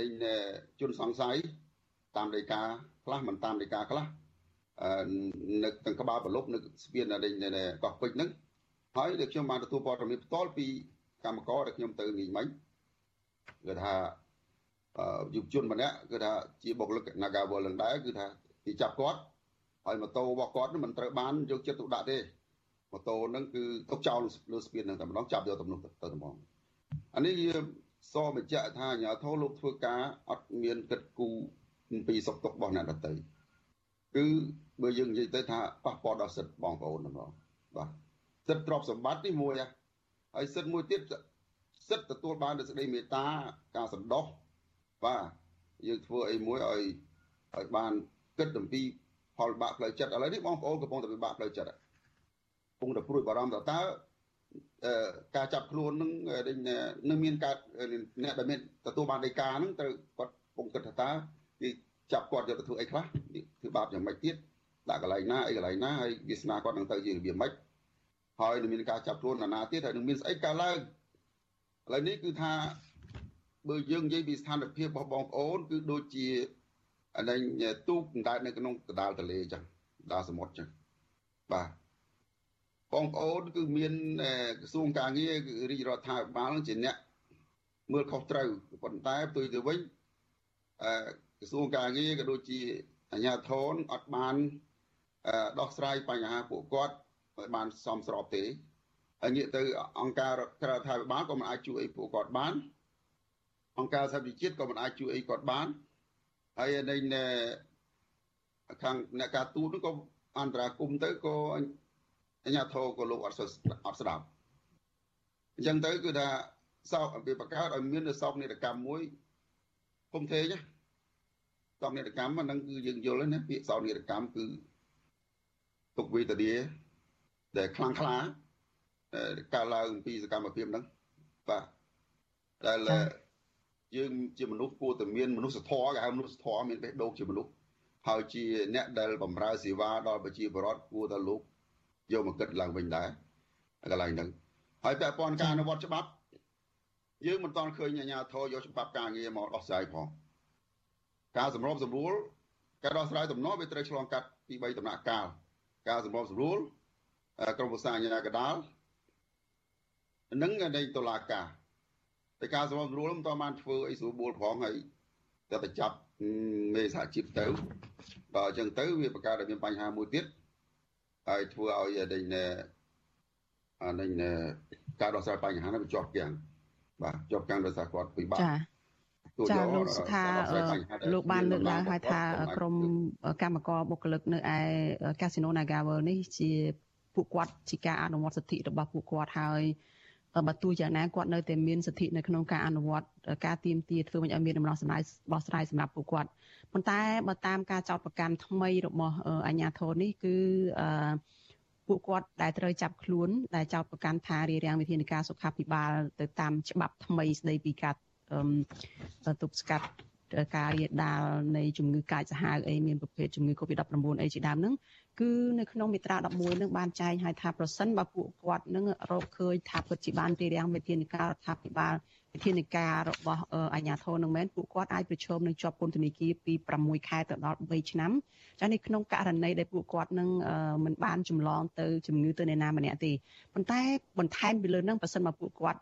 ដេញជនសង្ស័យតាមដីកាខ្លះមិនតាមដីកាខ្លះនៅទាំងក្បាលប្រលប់នៅស្ពានដេញកោះពេជ្រហ្នឹងហើយដែលខ្ញុំបានទទួលព័ត៌មានផ្ទាល់ពីកម្មករដែលខ្ញុំទៅនេះមិញគឺថាយុវជនម្នាក់គឺថាជាបុគ្គលិក Nagawal នឹងដែរគឺថាគេចាប់គាត់ហើយម៉ូតូរបស់គាត់មិនត្រូវបានយកចិត្តទុកដាក់ទេ ម៉ូតូហ្នឹងគឺទុកចោលលើស្ពានហ្នឹងតែម្ដងចាប់យកទំនុកទៅត្មងអានេះសបញ្ជាក់ថាអាញាធរលោកធ្វើការអត់មានគិតគូរអំពីសុខទុក្ខរបស់អ្នកដទៃគឺបើយើងនិយាយទៅថាប៉ះពាល់ដល់សិទ្ធិបងប្អូនហ្មងបាទសិទ្ធិទ្រព្យសម្បត្តិនេះមួយហើយសិទ្ធិមួយទៀតសិទ្ធិទទួលបាននូវសេចក្តីមេត្តាការសន្តោសបាទយើងធ្វើអីមួយឲ្យឲ្យបានគិតអំពីផលបាក់ផ្លូវចិត្តឥឡូវនេះបងប្អូនកំពុងតែពិបាកផ្លូវចិត្តកំ ពុងតែព្រួយបារម្ភថាតើការចាប់ខ្លួននឹងនឹងមានការអ្នកដែលមានទទួលបានដីកាហ្នឹងត្រូវគាត់ពងគិតថាតើគេចាប់គាត់យកទៅធ្វើអីខ្លះធ្វើបាបយ៉ាងម៉េចទៀតដាក់កន្លែងណាអីកន្លែងណាហើយវាសនាគាត់នឹងទៅជារបៀបម៉េចហើយនឹងមានការចាប់ខ្លួនណានាទៀតហើយនឹងមានស្អីកើតឡើងឥឡូវនេះគឺថាបើយើងនិយាយពីស្ថានភាពរបស់បងប្អូនគឺដូចជាអានេះទូកដែលនៅក្នុងកដាលទន្លេអញ្ចឹងដាលសមុទ្រអញ្ចឹងបាទ បងប្អូនគឺមានក្រសួងការងារគឺរាជរដ្ឋាភិបាលជាអ្នកមើលខុសត្រូវប៉ុន្តែផ្ទុយទៅវិញអឺក្រសួងការងារក៏ដូចជាអាជ្ញាធរអត់បានដោះស្រាយបញ្ហាពួកគាត់ឲ្យបានសមស្របទេហើយងាកទៅអង្គការក្រៅរដ្ឋាភិបាលក៏មិនអាចជួយឲ្យពួកគាត់បាន អង្គការសហប្រជាជាតិក៏មិនអាចជួយអីគាត់បានហើយនៅខាងអ្នកការទូតនោះក៏អន្តរាគមទៅក៏ អញ្ញាធរក៏លោកអត់អត់ស្ដាប់អញ្ចឹងទៅគឺថាសោកវាបង្កើតឲ្យមាននៅសោកនេតកម្មមួយគុំធេងសោកនេតកម្មហ្នឹងគឺយើងយល់ណាពាក្យសោកនេតកម្មគឺទុកវេទនាដែលខ្លាំងខ្លាកើតឡើងពីសកម្មភាពហ្នឹងបាទដែលយើងជាមនុស្សគួរតែមានមនុស្សធម៌គេហៅមនុស្សធម៌មានបេះដូងជាមនុស្សហើយជាអ្នកដែលបម្រើសេវាដល់ប្រជាពលរដ្ឋគួរតែលោក យកមកគិតឡើងវិញដែរកន្លែងហ្នឹងហើយពាក់ព័ន្ធការអនុវត្តច្បាប់យើងមិនទាន់ឃើញអាជ្ញាធរយកច្បាប់ការងារមកដោះស្រាយផងការសម្របសម្រួលការដោះស្រាយដំណោះវាត្រូវឆ្លងកាត់ពី3ដំណាក់កាលការសម្របសម្រួលក្រមប្រសាអាជ្ញាកដាលនិងនៃតុលាការតែការសម្របសម្រួលមិនតបានធ្វើអីស្រួលបួលផងហើយតែទៅចាប់មេសហជីពទៅបើអញ្ចឹងទៅវាបង្កើតឲ្យមានបញ្ហាមួយទៀត ហើយធ្វើឲ្យដេញអានេះការដោះស្រាយបញ្ហានោះវាជាប់គាំងបាទជាប់គាំងដោយសារគាត់ពិបាកចាចាលោកស្ថាលោកបានលើកឡើងហើយថាក្រមកម្មករបុគ្គលិកនៅឯកាស៊ីណូ Nagavel នេះជាពួកគាត់ជាការអនុវត្តសិទ្ធិរបស់ពួកគាត់ហើយ បើទោះយ៉ាងណាគាត់នៅតែមានសិទ្ធិនៅក្នុងការអនុវត្តការទៀមទាធ្វើមិនឲ្យមានដំណោះស្រាយបោះស្រាយសម្រាប់ពួកគាត់ប៉ុន្តែបើតាមការចោទប្រកាន់ថ្មីរបស់អាជ្ញាធរនេះគឺអឺពួកគាត់ដែលត្រូវចាប់ខ្លួនដែលចោទប្រកាន់ថារារាំងវិធានការសុខាភិបាលទៅតាមច្បាប់ថ្មីស្ដីពីការទប់ស្កាត់ការរាលដាលនៃជំងឺកាចសាហាវអីមានប្រភេទជំងឺ Covid-19 អីជាដើមហ្នឹង គឺនៅក្នុងមាត្រា11នឹងបានចែងឲ្យថាប្រសិនបើពួកគាត់នឹងរកឃើញថាពិតជាបានរៀបរៀងវិធានការរដ្ឋាភិបាលវិធានការរបស់អាជ្ញាធរនឹងមែនពួកគាត់អាចប្រឈមនឹងជាប់ពន្ធនាគារពី6ខែទៅដល់3ឆ្នាំចានេះក្នុងករណីដែលពួកគាត់នឹងមិនបានចម្លងទៅជំងឺទៅអ្នកណាម្នាក់ទេប៉ុន្តែបន្ថែមពីលើនឹងប្រសិនបើពួកគាត់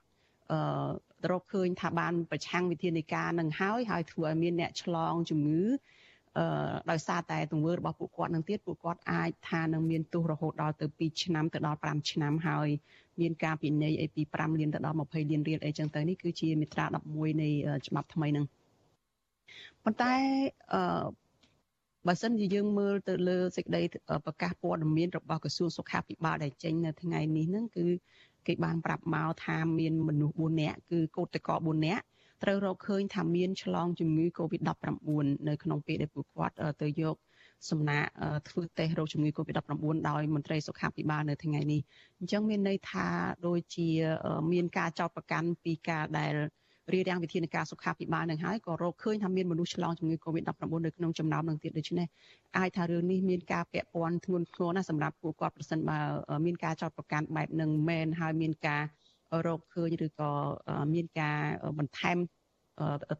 អឺរកឃើញថាបានប្រឆាំងវិធានការនឹងហើយហើយធ្វើឲ្យមានអ្នកឆ្លងជំងឺអឺ ដោយសារតែទង្វើរបស់ពួកគាត់នឹងទៀតពួកគាត់អាចថានឹងមានទោសរហូតដល់ទៅ2ឆ្នាំទៅដល់5ឆ្នាំហើយមានការពិន័យអីពី5លានទៅដល់20លានរៀលអីចឹងទៅនេះគឺជាមាត្រា11នៃច្បាប់ថ្មីហ្នឹងប៉ុន្តែអឺបើសិនជាយើងមើលទៅលើសេចក្តីប្រកាសព័ត៌មានរបស់ក្រសួងសុខាភិបាលដែលចេញនៅថ្ងៃនេះហ្នឹងគឺគេបានប្រាប់មកថាមានមនុស្ស4នាក់គឺកោតតក4នាក់ ត្រូវរកឃើញថាមានឆ្លងជំងឺ Covid-19 នៅក្នុងពេលដែលពួកគាត់ទៅយកសំណាក់ធ្វើតេស្តរោគជំងឺ Covid-19 ដោយមន្ត្រីសុខាភិបាលនៅថ្ងៃនេះអញ្ចឹងមានន័យថាដូចជាមានការចោទប្រកាន់ពីការដែលរារាំងវិធានការសុខាភិបាលនឹងហើយក៏រកឃើញថាមានមនុស្សឆ្លងជំងឺ Covid-19 នៅក្នុងចំណោមនឹងទៀតដូច្នេះអាចថារឿងនេះមានការពាក់ព័ន្ធធ្ងន់ធ្ងរណាស់សម្រាប់ពួកគាត់ប្រសិនបើមានការចោទប្រកាន់បែបនឹងមែនហើយមានការ រកឃើញឬក៏មានការបន្ថែម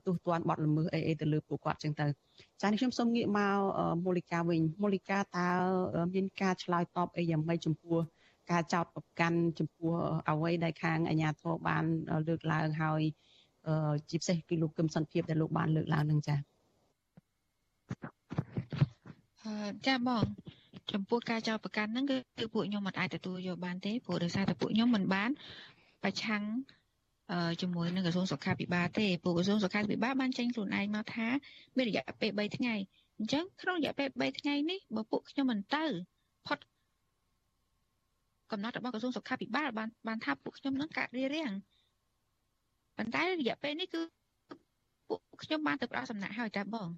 ទោសទណ្ឌបទល្មើសអីអីទៅលើពួកគាត់ចឹងទៅចា៎នេះខ្ញុំសូមងាកមកមូលិកាវិញមូលិកាតើមានការឆ្លើយតបអីយ៉ាងម៉េចចំពោះការចោទប្រកាន់ចំពោះអ្វីដែលខាងអាជ្ញាធរបានលើកឡើងហើយជាពិសេសគឺលោកគឹមសន្តិភាពដែលលោកបានលើកឡើងនឹងចា៎ចាបងចំពោះការចោទប្រកាន់ហ្នឹងគឺគឺពួកខ្ញុំមិនអាចទទួលយកបានទេព្រោះដោយសារតែពួកខ្ញុំមិនបាន ប្រឆាំងជាមួយនឹងក្រសួងសុខាភិបាលទេពួកក្រសួងសុខាភិបាលបានចេញខ្លួនឯងមកថាមានរយៈពេល3ថ្ងៃអញ្ចឹងក្នុងរយៈពេល3ថ្ងៃនេះបើពួកខ្ញុំមិនទៅផុតកំណត់របស់ក្រសួងសុខាភិបាលបានបានថាពួកខ្ញុំនឹងកាត់រៀបរៀងប៉ុន្តែរយៈពេលនេះគឺពួកខ្ញុំបានទៅផ្ដល់សំណាក់ហើយតាបង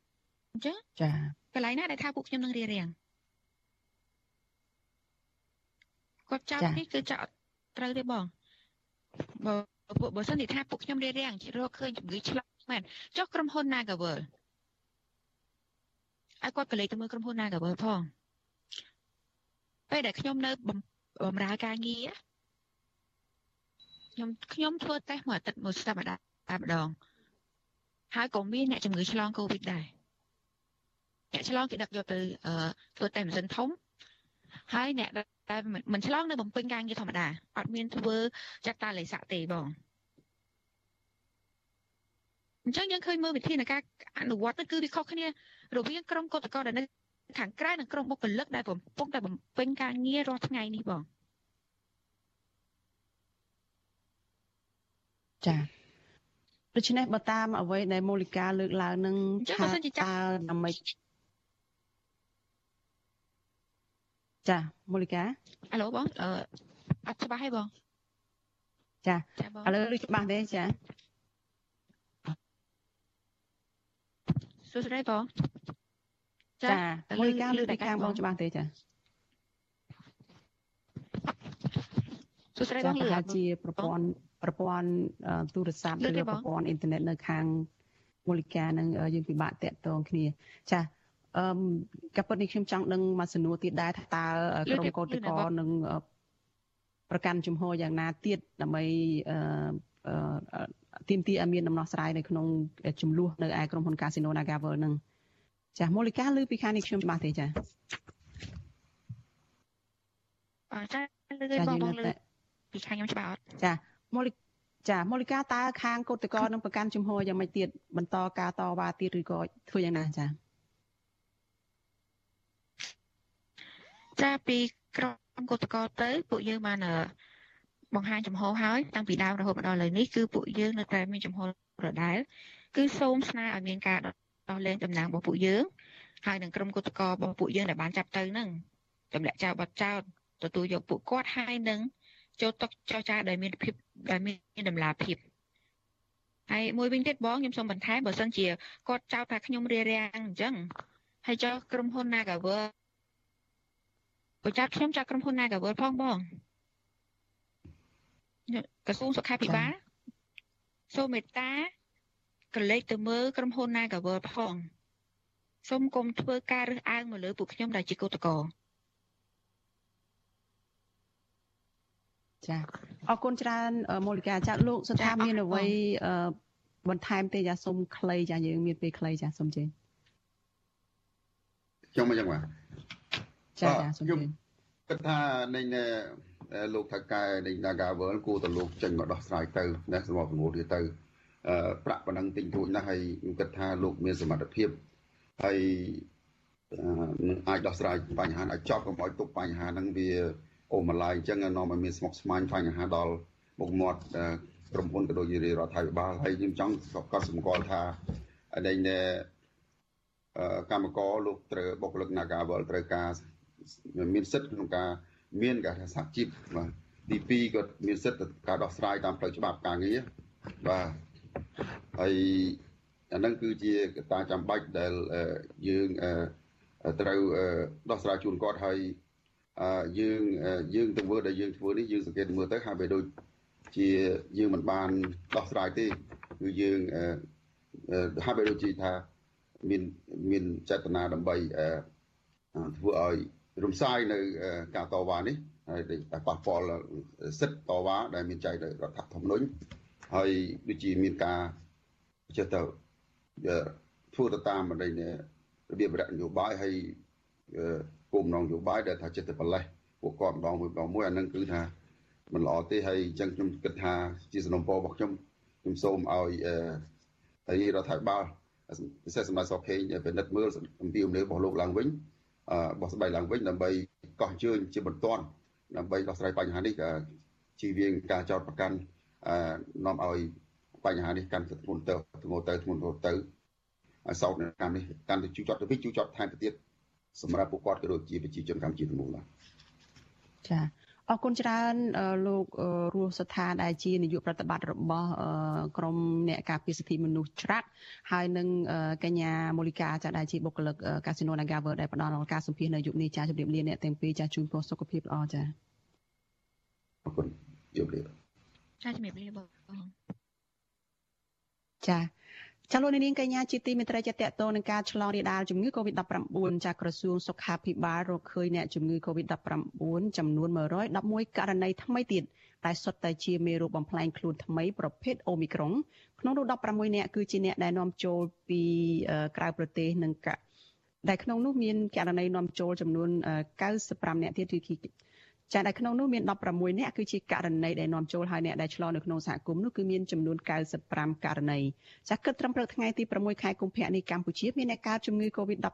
អញ្ចឹងចាកន្លែងណាដែលថាពួកខ្ញុំនឹងរៀបរៀងគាត់ចោតនេះគឺចោតត្រូវទេបង បើពួកបើសិនជាថាពួកខ្ញុំរៀបរៀងរកឃើញជំងឺឆ្លងមែនចុះក្រុមហ៊ុន Nagavel ឲ្យគាត់ក៏លេខទៅមើលក្រុមហ៊ុន Nagavel ផងពេលដែលខ្ញុំនៅបំរើការងារខ្ញុំខ្ញុំធ្វើតេស្តមួយអាទិត្យមួយសប្តាហ៍តែម្ដងហើយក៏មានអ្នកជំងឺឆ្លងកូវីដដែរអ្នកឆ្លងគេដឹកយកទៅធ្វើតែម៉ាស៊ីនធំ ហើយអ្នកដែលមិនឆ្លងនៅបំពេញការងារធម្មតាអត់មានធ្វើចាត់តាលេខស័កទេបងអញ្ចឹងយើងឃើញមើលវិធានការអនុវត្តទៅគឺវាខុសគ្នារវាងក្រុមកុតកោដែលនៅខាងក្រៅនិងក្រុមបុគ្គលិកដែលកំពុងតែបំពេញការងាររាល់ថ្ងៃនេះបងចាដូច្នេះបើតាមអ្វីដែលមូលិកាលើកឡើងនឹងថាតើដើម្បី ចាមូលិកាអាឡូបងអឺអត់ច្បាស់ទេបងចាឥឡូវឮច្បាស់ទេចាសួស្តីបងចាមូលិកាលើពីខាងបងច្បាស់ទេចាសួស្តីបងលើជាប្រព័ន្ធប្រព័ន្ធទូរស័ព្ទឬប្រព័ន្ធអ៊ីនធឺណិតនៅខាងមូលិកានឹងយើងពិបាកតាក់ទងគ្នាចា អឺកាពិតនេះខ្ញុំចង់ដឹងមកសំណួរទៀតដែរថាតើក្រុមកោតកោនឹងប្រកាន់ជំហរយ៉ាងណាទៀតដើម្បីអឺទីមទីឲ្យមានដំណោះស្រាយនៅក្នុងចំនួននៅឯក្រុមហ៊ុន Casino Nagavel នឹងចាមូលិកាឬពីខាងនេះខ្ញុំច្បាស់ទេចាអចាលើបងបងលើពីខាងខ្ញុំច្បាស់អត់ចាមូលិចាមូលិកាតើខាងកោតកោនឹងប្រកាន់ជំហរយ៉ាងម៉េចទៀតបន្តការតវ៉ាទៀតឬក៏ធ្វើយ៉ាងណាចា ចាពីក្រុមកោតកោទៅពួកយើងបានបង្ហាញចំហហើយតាំងពីដើមរហូតមកដល់ឥឡូវនេះគឺពួកយើងនៅតែមានចំហដដែល គឺសូមស្នើឲ្យមានការដោះលែងតំណែងរបស់ពួកយើងហើយនឹងក្រុមគឧតកោរបស់ពួកយើងដែលបានចាប់ទៅនឹងទម្លាក់ចោលបាត់ចោលទទួលយកពួកគាត់ហើយនឹងចូលតុចរចាដែលមានភាពដែលមានតម្លាភាពហើយមួយវិញទៀតបងខ្ញុំសូមបន្ថែមបើសិនជាគាត់ចោទថាខ្ញុំរារាំងអញ្ចឹងហើយចោលក្រុមហ៊ុន Nagawer បើចាប់ខ្ញុំចាប់ក្រុមហ៊ុន Nagawer ផងបងក្រសួងសុខាភិបាលសូមមេត្តាក្រឡេកទៅមើលក្រុមហ៊ុន Nagawer ផងសូមកុំធ្វើការរើសអើងមកលើពួកខ្ញុំដែលជាកោតក្រចាអរគុណច្រើនមូលិកាចាលោកស្ថាមានអ្វីបន្ថែមទេចាសូមខ្លីចាយើងមានពេលខ្លីចាសូមជើញខ្ញុំអញ្ចឹងបាទ ចាចាសូមជើញគិតថានឹងលោកថៅកែនៃ Nagavel គួរទៅលោកចេញមកដោះស្រាយទៅណាសម្រាប់ប្រមូលវាទៅអឺប្រាក់ប៉ុណ្ណឹងទិញរួចណាស់ហើយខ្ញុំគិតថាលោកមានសមត្ថភាពហើយនឹងអាចដោះស្រាយបញ្ហាឲ្យចប់កុំឲ្យទុកបញ្ហាហ្នឹងវាអូម្លាយអញ្ចឹងនាំឲ្យមានស្មុគស្មាញបញ្ហាដល់មុខមាត់ក្រុមហ៊ុនក៏ដូចជារដ្ឋាភិបាលហើយខ្ញុំចង់ក៏សម្គាល់ថាដែលកម្មករលោកត្រូវបុគ្គលិក Nagavel ត្រូវការ មានសិទ្ធិក្នុងការមានការសហជីពបាទទី2ក៏មានសិទ្ធិការដោះស្រាយតាមផ្លូវច្បាប់ការងារបាទហើយអានឹងគឺជាកត្តាចាំបាច់ដែលយើងត្រូវដោះស្រាយជូនគាត់ហើយយើងយើងទៅធ្វើដែលយើងធ្វើនេះយើងសង្កេតមើលទៅហាក់បីដូចជាយើងមិនបានដោះស្រាយទេគឺយើងហាក់បីដូចជាថាមានមានចេតនាដើម្បីធ្វើឲ្យ រំសាយនៅការតវ៉ានេះហើយតែប៉ះពាល់សិទ្ធិតវ៉ាដែលមានចែងដោយរដ្ឋធម្មនុញ្ញហើយដូចជាមានការចេះទៅធ្វើទៅតាមបណ្ដៃរបៀបរយនយោបាយហើយគោលបំណងនយោបាយដែលថាចិត្តទៅប្រលេះពួកគាត់ម្ដងមួយម្ដងមួយអានឹងគឺថាមិនល្អទេហើយអញ្ចឹងខ្ញុំគិតថាជាសំណពររបស់ខ្ញុំខ្ញុំសូមឲ្យអឺរដ្ឋាភិបាលពិសេសសម្ដេចសខេងពិនិត្យមើលអំពីអំណេរបស់លោកឡើងវិញ បោះស្បែកឡើងវិញដើម្បីកោះជើញជាបន្ទាន់ដើម្បីដោះស្រាយបញ្ហានេះជៀសវាងការចោទប្រកាន់នាំឲ្យបញ្ហានេះកាន់តែធ្ងន់ទៅធ្ងន់ទៅធ្ងន់ទៅឲ្យសោកនៅកម្មនេះកាន់តែជួយចត់ទៅវិញជួយចត់ថែមទៅទៀតសម្រាប់ពួកគាត់ក៏ដូចជាប្រជាជនកម្ពុជាទាំងមូលដែរចា អរគុណច្រើនលោករស់ស្ថាដែលជានាយកប្រតិបត្តិរបស់ក្រមអ្នកការពារសិទ្ធិមនុស្សច្រាក់ហើយនឹងកញ្ញាមូលីកាចាដែលជាបុគ្គលិកកាស៊ីណូ Nagawer ដែលផ្ដល់ការសម្ភាសន៍នៅយុគនេះចាជម្រាបលាអ្នកទាំងពីរចាជូនពរសុខភាពល្អចាអរគុណជម្រាបចាជំរាបលាបងចា ចាលោកនាងកញ្ញាជាទីមេត្រីចាតតទៅនឹងការឆ្លងរាលដាលជំងឺ Covid-19 ចាក្រសួងសុខាភិបាលរកឃើញអ្នកជំងឺ Covid-19 ចំនួន111ករណីថ្មីទៀតតែសុទ្ធតែជាមេរោគបំផ្លែងខ្លួនថ្មីប្រភេទ Omicron ក្នុងនោះ16នាក់គឺជាអ្នកដែលនាំចូលពីក្រៅប្រទេសនិងដែលក្នុងនោះមានករណីនាំចូលចំនួន95នាក់ទៀតគឺ ចាដែលក្នុងនោះមាន16នាក់គឺជាករណីដែលនាំចូលហើយអ្នកដែលឆ្លងនៅក្នុងសហគមន៍នោះគឺមានចំនួន95ករណីចាគិតត្រឹមព្រឹកថ្ងៃទី6ខែកុម្ភៈនេះកម្ពុជាមានអ្នកកើតជំងឺ Covid-19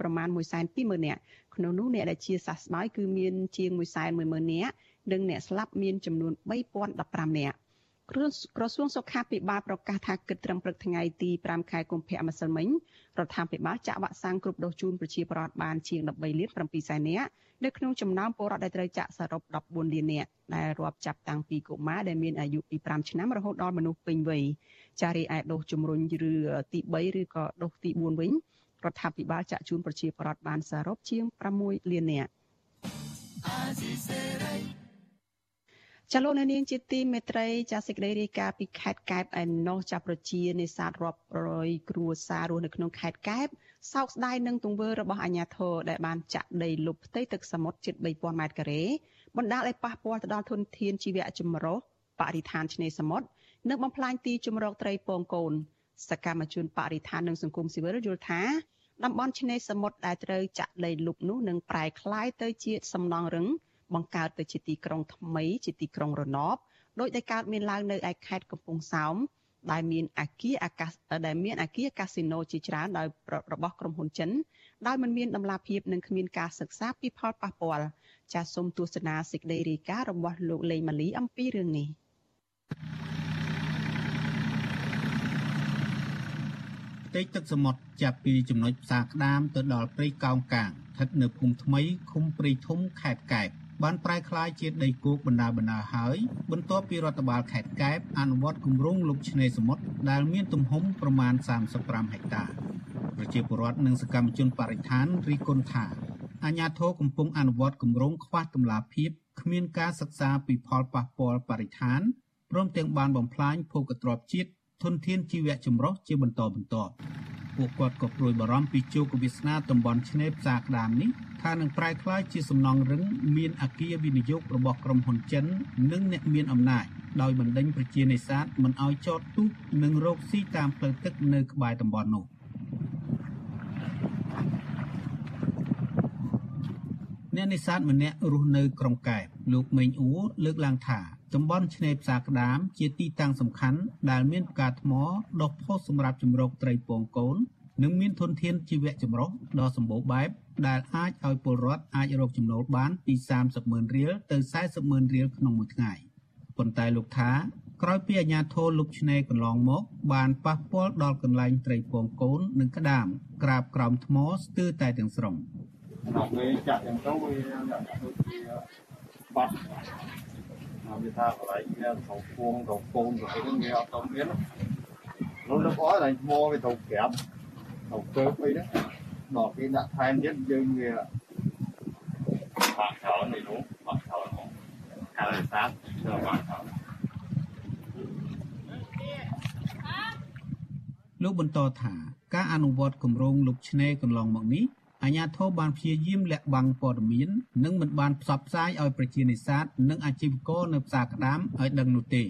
ប្រមាណ120,000នាក់ក្នុងនោះអ្នកដែលជាសះស្បើយគឺមានជាង110,000នាក់និងអ្នកស្លាប់មានចំនួន3015នាក់ក្រសួងសុខាភិបាលប្រកាសថាគិតត្រឹមព្រឹកថ្ងៃទី5ខែកុម្ភៈម្សិលមិញរដ្ឋាភិបាលចាក់វ៉ាក់សាំងគ្រប់ដូសជូនប្រជាពលរដ្ឋបានជាង13លាន7សែននាក់ នៅក្នុងចំណោមពលរដ្ឋដែលត្រូវចាក់សរុប14លាននាក់ដែលរាប់ចាប់តាំងពីកុមារដែលមានអាយុពី5ឆ្នាំរហូតដល់មនុស្សពេញវ័យចារីឯដូសជំរុញឬទី3ឬក៏ដូសទី4វិញរដ្ឋាភិបាលចាក់ជូនប្រជាពលរដ្ឋបានសរុបជាង6លាននាក់ចលនានាងជាទីមេត្រីចាសេចក្តីរាយការណ៍ពីខេត្តកែបឯណោះចាប្រជានេសាទរាប់រយគ្រួសាររស់នៅក្នុងខេត្តកែប សោកស្ដាយនឹងទង្វើរបស់អាជ្ញាធរដែលបានចាក់ដីលុបផ្ទៃទឹកសមុទ្រជិត3000ម៉ែត្រការ៉េបណ្ដាលឲ្យប៉ះពាល់ទៅដល់ធនធានជីវៈចម្រុះបរិស្ថានឆ្នេរសមុទ្រនិងបំផ្លាញទីជម្រកត្រីពងកូនសកម្មជនបរិស្ថាននិងសង្គមស៊ីវិលយល់ថាតំបន់ឆ្នេរសមុទ្រដែលត្រូវចាក់ដីលុបនោះនឹងប្រែក្លាយទៅជាសំណង់រឹងបង្កើតទៅជាទីក្រុងថ្មីជាទីក្រុងរណបដោយដែលកើតមានឡើងនៅឯខេត្តកំពង់សោម ដែលមានអាគារអាកាសដែលមានអាគារកាស៊ីណូជាច្រើនដោយរបស់ក្រុមហ៊ុនចិនដោយមិនមានដំណាភាពនិងគ្មានការសិក្សាពីផលប៉ះពាល់ចាសសូមទស្សនាសេចក្តីរាយការណ៍របស់លោកលេងម៉ាលីអំពីរឿងនេះផ្ទៃទឹកសមុទ្រចាប់ពីចំណុចផ្សារក្តាមទៅដល់ព្រៃកោងកាងស្ថិតនៅភូមិថ្មីឃុំព្រៃធំខេត្តកែប បានប្រែក្លាយជាដីគោកបណ្ដាបណ្ដាហើយ បន្ទាប់ពីរដ្ឋបាលខេត្តកែបអនុវត្តគម្រោងលុបឆ្នេរសមុទ្រដែលមានទំហំប្រមាណ35ហិកតាប្រជាពលរដ្ឋនិងសកម្មជនបរិស្ថានរីគុណថាអាញាធរកំពុងអនុវត្តគម្រោងខ្វះតម្លាភាពគ្មានការសិក្សាពីផលប៉ះពាល់បរិស្ថានព្រមទាំងបានបំផ្លាញភោគទ្រព្យជាតិធនធានជីវៈចម្រុះជាបន្តបន្ទាប់ ពួកគាត់ក៏ព្រួយបារម្ភពីជោគវាសនាតំបន់ឆ្នេរផ្សារក្តាមនេះថានឹងប្រែក្លាយជាសំណង់រឹងមានអគារវិនិយោគរបស់ក្រុមហ៊ុនចិន និងអ្នកមានអំណាចដោយបណ្ដេញប្រជានេសាទមិនឲ្យចតទូកនិងរកស៊ីតាមផ្លូវទឹកនៅក្បែរតំបន់នោះអ្នកនេសាទម្នាក់រស់នៅក្រុងកែបលោកមេងអ៊ូលើកឡើងថា តំបន់ឆ្នេរផ្សារក្តាមជាទីតាំងសំខាន់ដែលមានផ្កាថ្មដុះផុសសម្រាប់ជំរកត្រីពងកូននិងមានធនធានជីវៈចម្រុះដ៏សម្បូរបែបដែលអាចឲ្យពលរដ្ឋអាចរកចំណូលបានពី30ម៉ឺនរៀលទៅ40ម៉ឺនរៀលក្នុងមួយថ្ងៃប៉ុន្តែលោកថាក្រោយពីអាជ្ញាធរលុបឆ្នេរកន្លងមក បានប៉ះពាល់ដល់កន្លែងត្រីពងកូននិងក្តាមក្រាបក្រោមថ្មស្ទើរតែទាំងស្រុងដល់ពេលចាក់ទាំងទៅវាដូចជាបាត់ មកវាថាកន្លែងវាត្រូវពងត្រូវកូនទៅវាអត់ទៅមាននោះលោកអត់តែថ្មវាត្រូវក្រាបត្រូវកើបអីហ្នឹងដល់គេដាក់ថែមទៀតយើងវាបាក់ច្រើននេះនោះបាក់ច្រើនហ្មងហើយសាប់ទៅបាក់ច្រើនលោកបន្តថាការអនុវត្តគម្រោងលុបឆ្នេរកន្លងមកនេះ អាជ្ញាធរបានព្យាយាមលាក់បាំងព័ត៌មាននិងមិនបានផ្សព្វផ្សាយឲ្យប្រជានេសាទនិងអាជីវករនៅផ្សារក្តាមឲ្យដឹងនោះទេ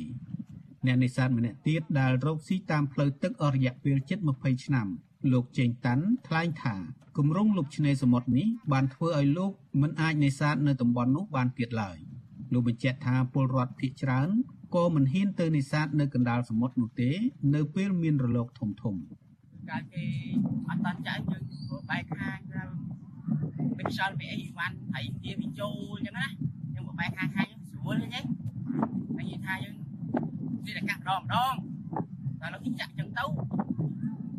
អ្នកនេសាទម្នាក់ទៀតដែលរកស៊ីតាមផ្លូវទឹកអស់រយៈពេលជិត20ឆ្នាំលោកចេងតាន់ថ្លែងថាគម្រោងលុបឆ្នេរសមុទ្រនេះបានធ្វើឲ្យលោកមិនអាចនេសាទនៅតំបន់នោះបានទៀតឡើយលោកបញ្ជាក់ថាពលរដ្ឋភៀសច្រើនក៏មិនហ៊ានទៅនេសាទនៅកណ្ដាលសមុទ្រនោះទេ នៅពេលមានរលកធំធំ កាលគេអត់តាន់ចាក់យើងបែកខាងទៅពេលខ្យល់ពីអីវ៉ាន់ហើយវាវាចូលអញ្ចឹងណាយើងមកបែកខាងខាងស្រួលហ្នឹងហើយនិយាយថាយើងវាតែកាក់ម្ដងម្ដងតែលោកចាក់អញ្ចឹងទៅ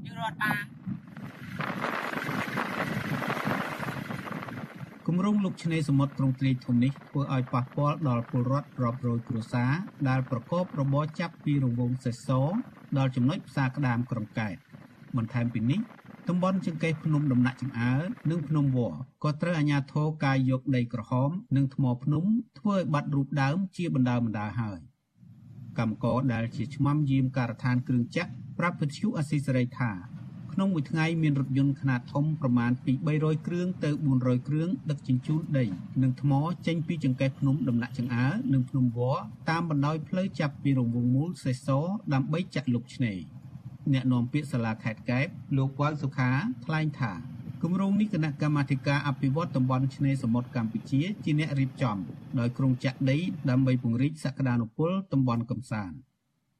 យើងរត់បានគម្រោងលុបឆ្នេរសមុទ្រត្រង់ទ្រាយធំនេះធ្វើឲ្យប៉ះពាល់ដល់ពលរដ្ឋរាប់រយគ្រួសារដែលប្រកបរបរចាប់ពីរង្វង់សេសសដល់ចំណុចផ្សារក្តាមក្រុងកែប បន្ថែមពីនេះតំបន់ចង្កេះភ្នំដំណាក់ចង្អើនិងភ្នំវល្លិក៏ត្រូវអាជ្ញាធរកាយយកដីក្រហម និងថ្មភ្នំធ្វើឲ្យបាត់រូបដើមជាបណ្ដើបណ្ដើហើយកម្មករដែលជាឆ្មាំយាមការដ្ឋានគ្រឿងចក្រប្រាប់វិទ្យុអស៊ីសេរីថាក្នុងមួយថ្ងៃមានរថយន្តខ្នាតធំប្រមាណពី300គ្រឿងទៅ400គ្រឿងដឹកជញ្ជូនដីនិងថ្មចេញពីចង្កេះភ្នំដំណាក់ចង្អើនិងភ្នំវល្លិតាមបណ្ដោយផ្លូវចាប់ពីរង្វង់មូលសេសដើម្បីចាក់លុកឆ្នេរ អ្នកនាំពាក្យសាលាខេត្តកែបលោកវ៉ាវសុខាថ្លែងថាគម្រោងនេះគណៈកម្មាធិការអភិវឌ្ឍតំបន់ឆ្នេរសមុទ្រកម្ពុជាជាអ្នករៀបចំដោយក្រុងចាក់ដីដើម្បីពង្រីកសក្តានុពលតំបន់កំសាន្ត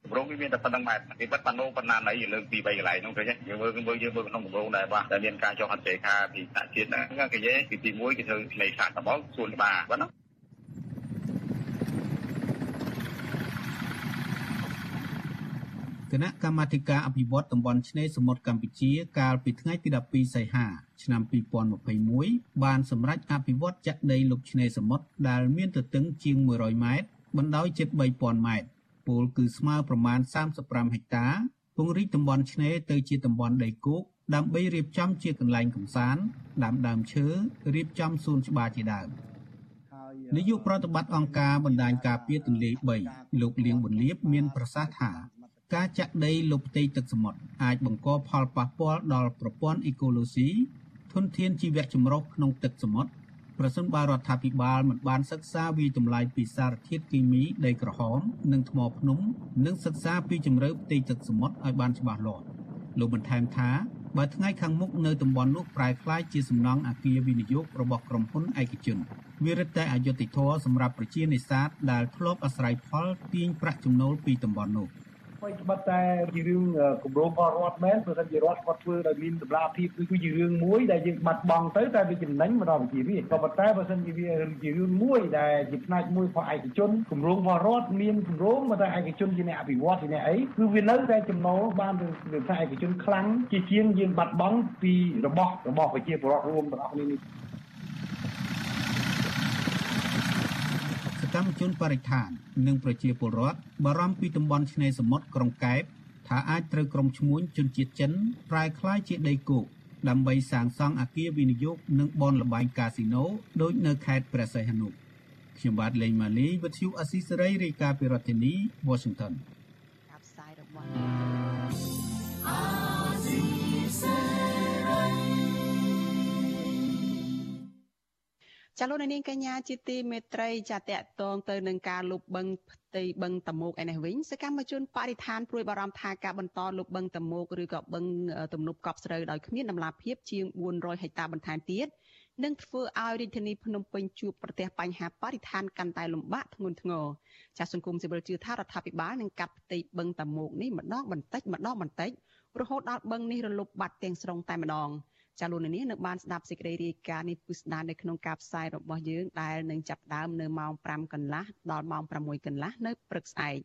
គម្រោងវាមានតែប៉ុណ្្នឹងម៉ែត្រពីបាត់ប៉ាណូប៉ុណ្ណាណីលើកពី3កន្លែងនោះឃើញយើងមើលមើលយើងមើលក្នុងគម្រោងដែរបាទតែមានការចុះហត្ថលេខាពីថ្នាក់ជាតិណាគេនិយាយពីទី1គេធ្វើឆ្នេរខាងត្បូងសួនច្បារបាទ គណៈកម្មាធិការអភិវឌ្ឍតំបន់ឆ្នេរសមុទ្រកម្ពុជា កាលពីថ្ងៃទី12សីហាឆ្នាំ2021បានសម្រេចអភិវឌ្ឍចាក់ដីលុបឆ្នេរសមុទ្រដែលមានទទឹងជាង100ម៉ែត្របណ្ដោយជិត3000ម៉ែត្រពលគឺស្មើប្រមាណ35ហិកតាពង្រីកតំបន់ឆ្នេរទៅជាតំបន់ដីគោកដើម្បីរៀបចំជាកន្លែងកំសាន្តដាំដើមឈើរៀបចំសួនច្បារជាដើមនាយកប្រតិបត្តិអង្គការបណ្ដាញការពារទន្លេ3លោកលៀងប៊ុនលៀបមានប្រសាសន៍ថា ការចាក់ដីលុបផ្ទៃទឹកសមុទ្រអាចបង្កផលប៉ះពាល់ដល់ប្រព័ន្ធអេកូឡូស៊ីធនធានជីវៈចម្រុះក្នុងទឹកសមុទ្រប្រសិនបើរដ្ឋាភិបាលមិនបានសិក្សាវិតម្លៃពីសារធាតុគីមីដីក្រហម និងថ្មភ្នំ និងសិក្សាពីជម្រៅផ្ទៃទឹកសមុទ្រឲ្យបានច្បាស់លាស់លោកបន្ថែមថាបើថ្ងៃខាងមុខនៅតំបន់នោះប្រែក្លាយជាសំណង់អគារវិនិយោគរបស់ក្រុមហ៊ុនឯកជនវារឹតតែអយុត្តិធម៌សម្រាប់ប្រជានេសាទដែលធ្លាប់អាស្រ័យផលទាញប្រាក់ចំណូលពីតំបន់នោះ។ថ្មីត្បិតតែជារឿងគម្រោងរបស់រដ្ឋមែនព្រោះថាជារដ្ឋគាត់ធ្វើដោយមានតម្លាភាពគឺគឺជារឿងមួយដែលយើងបាត់បង់ទៅតែវាចំណេញមកដល់ប្រជារាស្ត្រក៏ប៉ុន្តែបើសិនជាវាជារឿងមួយដែលជាផ្នែកមួយរបស់ឯកជនគម្រោងរបស់រដ្ឋមានគម្រោងមកតែឯកជនជាអ្នកអភិវឌ្ឍជាអ្នកអីគឺវានៅតែចំណូលបានទៅផ្នែកឯកជនខ្លាំងជាជាងយើងបាត់បង់ពីរបស់របស់ប្រជាពលរដ្ឋរួមទាំងអស់គ្នានេះ កម្មជនបរិស្ថាន និងប្រជាពលរដ្ឋបារម្ភពីតំបន់ឆ្នេរសមុទ្រក្រុងកែបថាអាចត្រូវក្រុមឈ្មួញជនជាតិចិនប្រែក្លាយជាដីគោកដើម្បីសាងសង់អគារវិនិយោគនិងបនលបែងកាស៊ីណូដូចនៅខេត្តព្រះសីហនុខ្ញុំបាទលេងម៉ាលីវិទ្យុអស៊ីសេរីរាយការណ៍ពីរដ្ឋធានី Washington ការផ្សាយរបស់ ចាលោកនាងកញ្ញាជាទីមេត្រីចាតកតងទៅនឹងការលុបបឹងផ្ទៃបឹងតមោកឯនេះវិញសកម្មជនបរិស្ថានព្រួយបារម្ភថាការបន្តលុបបឹងតមោកឬក៏បឹងទំនប់កប់ស្រូវដោយគ្មានដំណាភាពជាង400ហិកតាបន្ថែមទៀតនឹងធ្វើឲ្យរាជធានីភ្នំពេញជួបប្រទះបញ្ហាបរិស្ថានកាន់តែលំបាកធ្ងន់ធ្ងរចាសសង្គមស៊ីវិលជឿថារដ្ឋាភិបាលនឹងកាត់ផ្ទៃបឹងតមោកនេះម្ដងបន្តិចម្ដងបន្តិចរហូតដល់បឹងនេះរលុបបាត់ទាំងស្រុងតែម្ដង ចាលោកនាងនៅបានស្ដាប់សេចក្តីរាយការណ៍នេះពុស្ដានៅក្នុងការផ្សាយរបស់យើងដែលនឹងចាប់ដើមនៅម៉ោង5កន្លះដល់ម៉ោង6កន្លះនៅព្រឹកស្អែក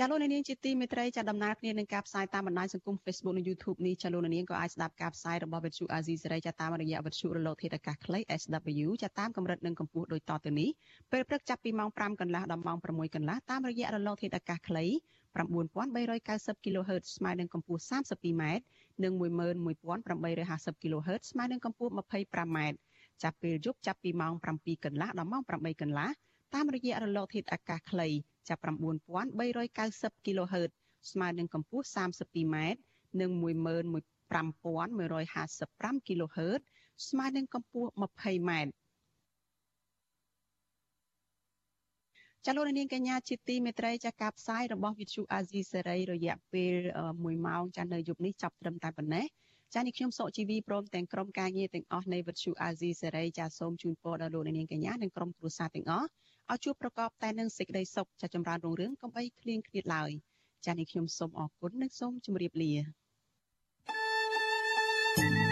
ចាលោកនាងជាទីមេត្រីចាដំណើរគ្នានឹងការផ្សាយតាមបណ្ដាញសង្គម Facebook និង YouTube នេះចាលោកនាងក៏អាចស្ដាប់ការផ្សាយរបស់វិទ្យុ AZ សេរីចាតាមរយៈវិទ្យុរលកធាតុអាកាសខ្លី SW ចាតាមកម្រិតនិងកម្ពស់ដូចតទៅនេះពេលព្រឹកចាប់ពីម៉ោង5កន្លះដល់ម៉ោង6កន្លះតាមរយៈរលកធាតុអាកាសខ្លី9390 kHz ស្មើនឹងកម្ពស់ 32m និង11850 kHz ស្មើនឹងកម្ពស់ 25m ចាប់ពេលយប់ចាប់ពីម៉ោង7កន្លះដល់ម៉ោង8កន្លះ តាមរយៈរលកធាតុអាកាសខ្លីចាប់9390 kHz ស្មើនឹងកម្ពស់ 32m និង15155 kHz ស្មើនឹងកម្ពស់ 20m ចលនានាងកញ្ញាជាទីមេត្រីចាការផ្សាយរបស់វិទ្យុអាស៊ីសេរីរយៈពេល1ម៉ោងចានៅយប់នេះចាប់ត្រឹមតែប៉ុណ្ណេះចានេះខ្ញុំសុកជីវីព្រមទាំងក្រុមការងារទាំងអស់នៃវិទ្យុអាស៊ីសេរីចាសូមជូនពរដល់លោកនាងកញ្ញានិងក្រុមគ្រួសារទាំងអស់ ឲ្យជួបប្រកបតែនឹងសេចក្តីសុខចាចម្រើនរុងរឿងកុំបីឃ្លៀងឃ្លាតឡើយចានេះខ្ញុំសូមអរគុណនិងសូមជម្រាបលា thank you